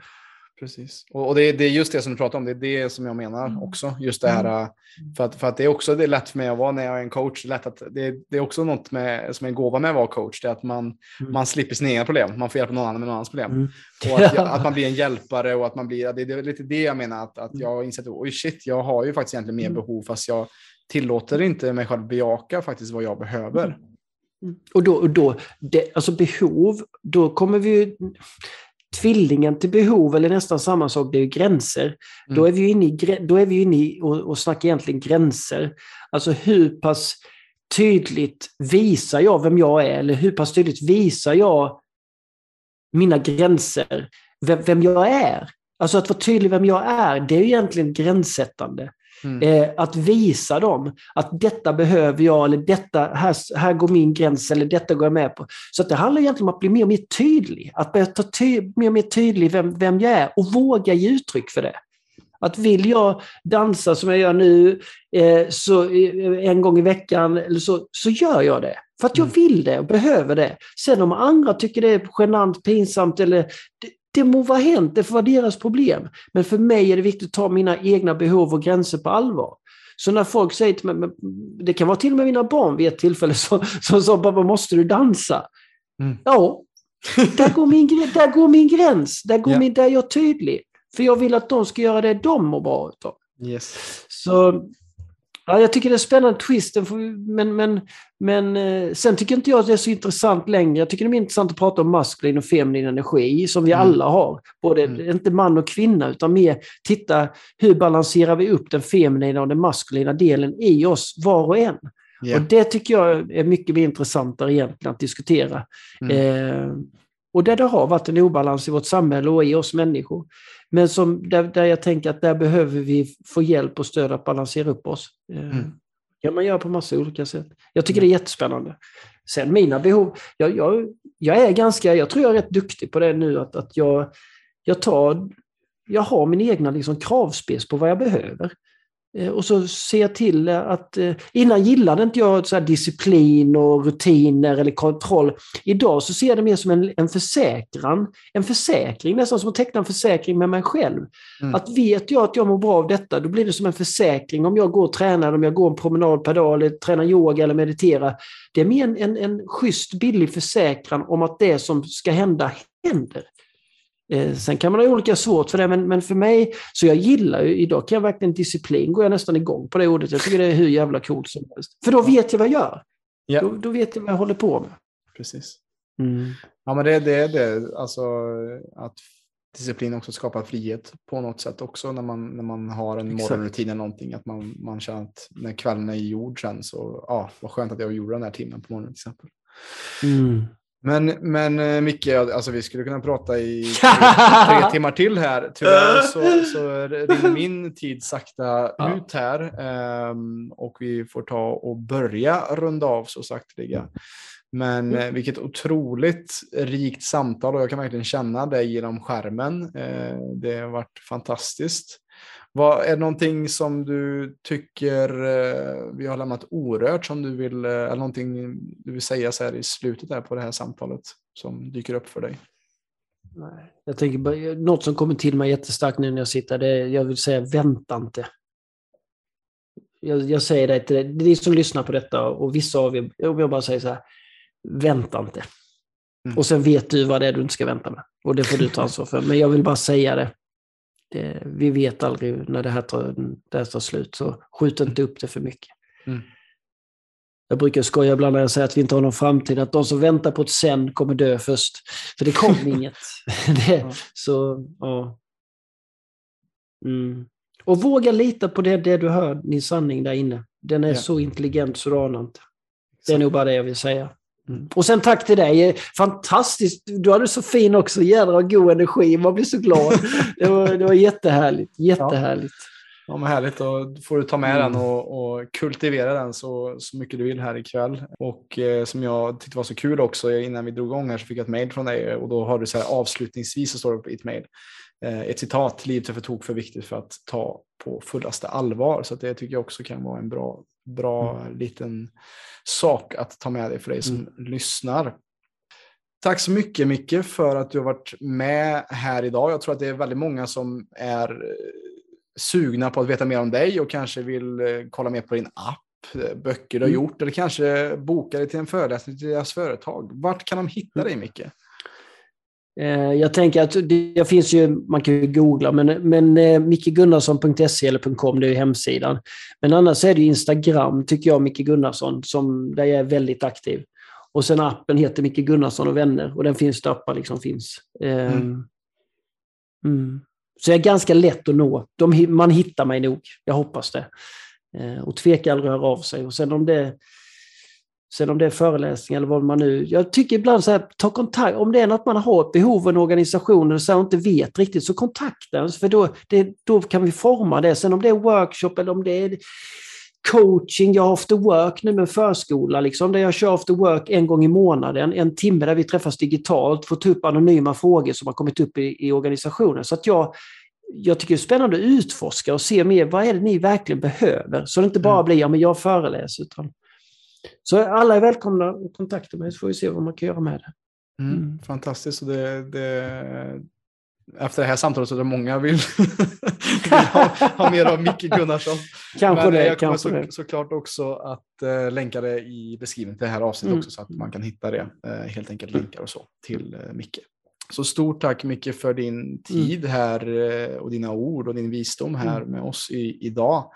Precis. Och, och det, det, är just det som du pratar om, det är det som jag menar mm. också. Just det här, mm. för att, för att det är också det är lätt för mig att vara när jag är en coach. Det är, lätt att, det, det är också något med, som är en gåva med att vara coach, det är att man, mm. man slipper sina egna problem. Man får hjälpa någon annan med någon annans problem. Mm. Och att, att, man blir en hjälpare och att man blir, det, det är lite det jag menar, att, att jag har insett, oj shit, jag har ju faktiskt egentligen mer mm. behov, fast jag tillåter inte mig själv bejaka faktiskt vad jag behöver. Och då, och då det, alltså behov, då kommer vi ju... Tvillingen till behov, eller nästan samma sak, det är ju gränser. Mm. Då är vi inne i, då är vi inne i och, och snackar egentligen gränser. Alltså hur pass tydligt visar jag vem jag är? Eller hur pass tydligt visar jag mina gränser? Vem, vem jag är? Alltså att vara tydlig vem jag är, det är egentligen gränssättande. Mm. Eh, att visa dem att detta behöver jag, eller detta, här, här går min gräns, eller detta går jag med på. Så det handlar egentligen om att bli mer och mer tydlig. Att börja ta ty mer och mer tydlig vem, vem jag är och våga ge uttryck för det. Att vill jag dansa som jag gör nu eh, så, eh, en gång i veckan, eller så, så gör jag det. För att jag mm. vill det och behöver det. Sen om andra tycker det är genant, pinsamt eller det, må vara hänt, det får vara deras problem. Men för mig är det viktigt att ta mina egna behov och gränser på allvar. Så när folk säger till mig, det kan vara till och med mina barn vid ett tillfälle som sa pappa måste du dansa? Mm. Ja, där går, min, där går min gräns, där, går yeah. min, där är jag tydlig. För jag vill att de ska göra det de mår bra utav. Yes. Så Ja, jag tycker det är spännande twist, men, men, men eh, sen tycker inte jag att det är så intressant längre. Jag tycker det är intressant att prata om maskulin och feminin energi, som vi mm. alla har. Både, mm. Inte man och kvinna, utan mer titta hur balanserar vi upp den feminina och den maskulina delen i oss, var och en. Yeah. Och Det tycker jag är mycket mer intressantare egentligen att diskutera. Mm. Eh, och där det har varit en obalans i vårt samhälle och i oss människor. Men som, där, där jag tänker att där behöver vi få hjälp och stöd att balansera upp oss. Eh, mm. kan man göra på massa olika sätt. Jag tycker mm. det är jättespännande. Sen mina behov, jag, jag, jag är ganska, jag tror jag är rätt duktig på det nu, att, att jag, jag tar, jag har min egna liksom kravspec på vad jag behöver. Eh, och så ser jag till att, eh, innan gillade inte jag så disciplin och rutiner eller kontroll. Idag så ser jag det mer som en, en försäkran. En försäkring, nästan som att teckna en försäkring med mig själv. Mm. Att vet jag att jag mår bra av detta, då blir det som en försäkring om jag går och tränar, om jag går en promenad per dag, eller tränar yoga eller mediterar. Det är mer en, en, en schysst, billig försäkran om att det som ska hända händer. Eh, sen kan man ha olika svårt för det, men, men för mig, så jag gillar ju, idag kan jag verkligen disciplin, går jag nästan igång på det ordet. Jag tycker det är hur jävla coolt som helst. För då vet jag vad jag gör. Ja. Då, då vet jag vad jag håller på med. Precis. Mm. Ja, men det är det, det, alltså att disciplin också skapar frihet på något sätt också när man, när man har en Exakt. morgonrutin eller någonting. Att man, man känner att när kvällen är gjord sen så, ja, vad skönt att jag gjorde den här timmen på morgonen till exempel. Mm. Men, men eh, Micke, alltså vi skulle kunna prata i tre, tre timmar till här. Tyvärr så, så rinner min tid sakta ja. ut här um, och vi får ta och börja runda av så sakteliga. Men mm. vilket otroligt rikt samtal och jag kan verkligen känna det genom skärmen. Uh, det har varit fantastiskt. Vad, är det någonting som du tycker eh, vi har lämnat orört som du vill, eh, eller någonting du vill säga så här i slutet där på det här samtalet som dyker upp för dig? Nej, jag tänker något som kommer till mig jättestarkt nu när jag sitter, det är, jag vill säga vänta inte. Jag, jag säger det till ni som lyssnar på detta och vissa av er, jag vill bara säga så här, vänta inte. Mm. Och sen vet du vad det är du inte ska vänta med. Och det får du ta ansvar för. Men jag vill bara säga det. Det, vi vet aldrig när det här tar, det här tar slut, så skjut inte upp det för mycket. Mm. Jag brukar skoja ibland när jag säger att vi inte har någon framtid, att de som väntar på ett sen kommer dö först. För det kommer inget. det, ja. Så, ja. Mm. Och våga lita på det, det du hör, din sanning där inne. Den är ja. så intelligent så du anar inte. Det är nog bara det jag vill säga. Mm. Och sen tack till dig. Fantastiskt. Du hade så fin också. Jädra god energi. Man blir så glad. det, var, det var jättehärligt. Jättehärligt. Ja. Ja, men härligt. Då får du ta med mm. den och, och, kultivera den så, så mycket du vill här ikväll. Och eh, som jag tyckte var så kul också, innan vi drog igång här så fick jag ett mail från dig och då har du så här avslutningsvis så står det på ditt mail eh, ett citat, livet är för tok för viktigt för att ta på fullaste allvar. Så det tycker jag också kan vara en bra, bra mm. liten sak att ta med dig för dig som mm. lyssnar. Tack så mycket Micke för att du har varit med här idag. Jag tror att det är väldigt många som är eh, sugna på att veta mer om dig och kanske vill eh, kolla mer på din app, eh, böcker du har mm. gjort eller kanske boka dig till en föreläsning till deras företag. Vart kan de hitta dig Micke? Jag tänker att det finns ju, man kan ju googla, men, men mickegunnarsson.se eller .com, det är hemsidan. Men annars är det Instagram, tycker jag, Micke Gunnarsson, som, där jag är väldigt aktiv. Och sen appen heter Micke Gunnarsson och vänner och den finns där appar liksom finns. Eh, mm. Mm. Så jag är ganska lätt att nå. De, man hittar mig nog, jag hoppas det. Eh, och tveka aldrig att höra av sig. Och sen om det Sen om det är föreläsningar eller vad man nu... Jag tycker ibland så här, ta kontakt. Om det är något man har ett behov av en organisation och så inte vet riktigt, så kontakta oss. För då, det, då kan vi forma det. Sen om det är workshop eller om det är coaching, jag har after work nu med förskola, liksom, där jag kör after work en gång i månaden, en timme där vi träffas digitalt, får ta upp anonyma frågor som har kommit upp i, i organisationen. Så att jag, jag tycker det är spännande att utforska och se mer, vad är det ni verkligen behöver? Så det inte bara mm. blir, ja men jag föreläser, utan så alla är välkomna att kontakta mig så får vi se vad man kan göra med det. Mm, mm. Fantastiskt. Det, det, efter det här samtalet så är det många vill, vill ha, ha, mer av Micke Gunnarsson. kanske Men det. Jag kommer så, det. såklart också att uh, länka det i beskrivningen till det här avsnittet mm. också så att man kan hitta det. Uh, helt enkelt länkar och så till uh, Micke. Så stort tack Micke för din mm. tid här och dina ord och din visdom här mm. med oss i, idag.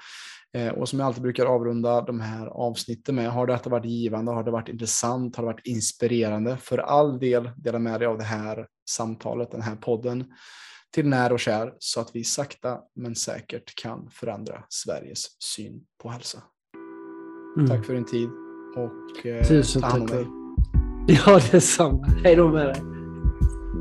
Eh, och som jag alltid brukar avrunda de här avsnitten med, har detta varit givande, har det varit intressant, har det varit inspirerande, för all del dela med dig av det här samtalet, den här podden till när och kär så att vi sakta men säkert kan förändra Sveriges syn på hälsa. Mm. Tack för din tid och eh, Tusen ta hand om dig. Ja, detsamma. Hej då med dig.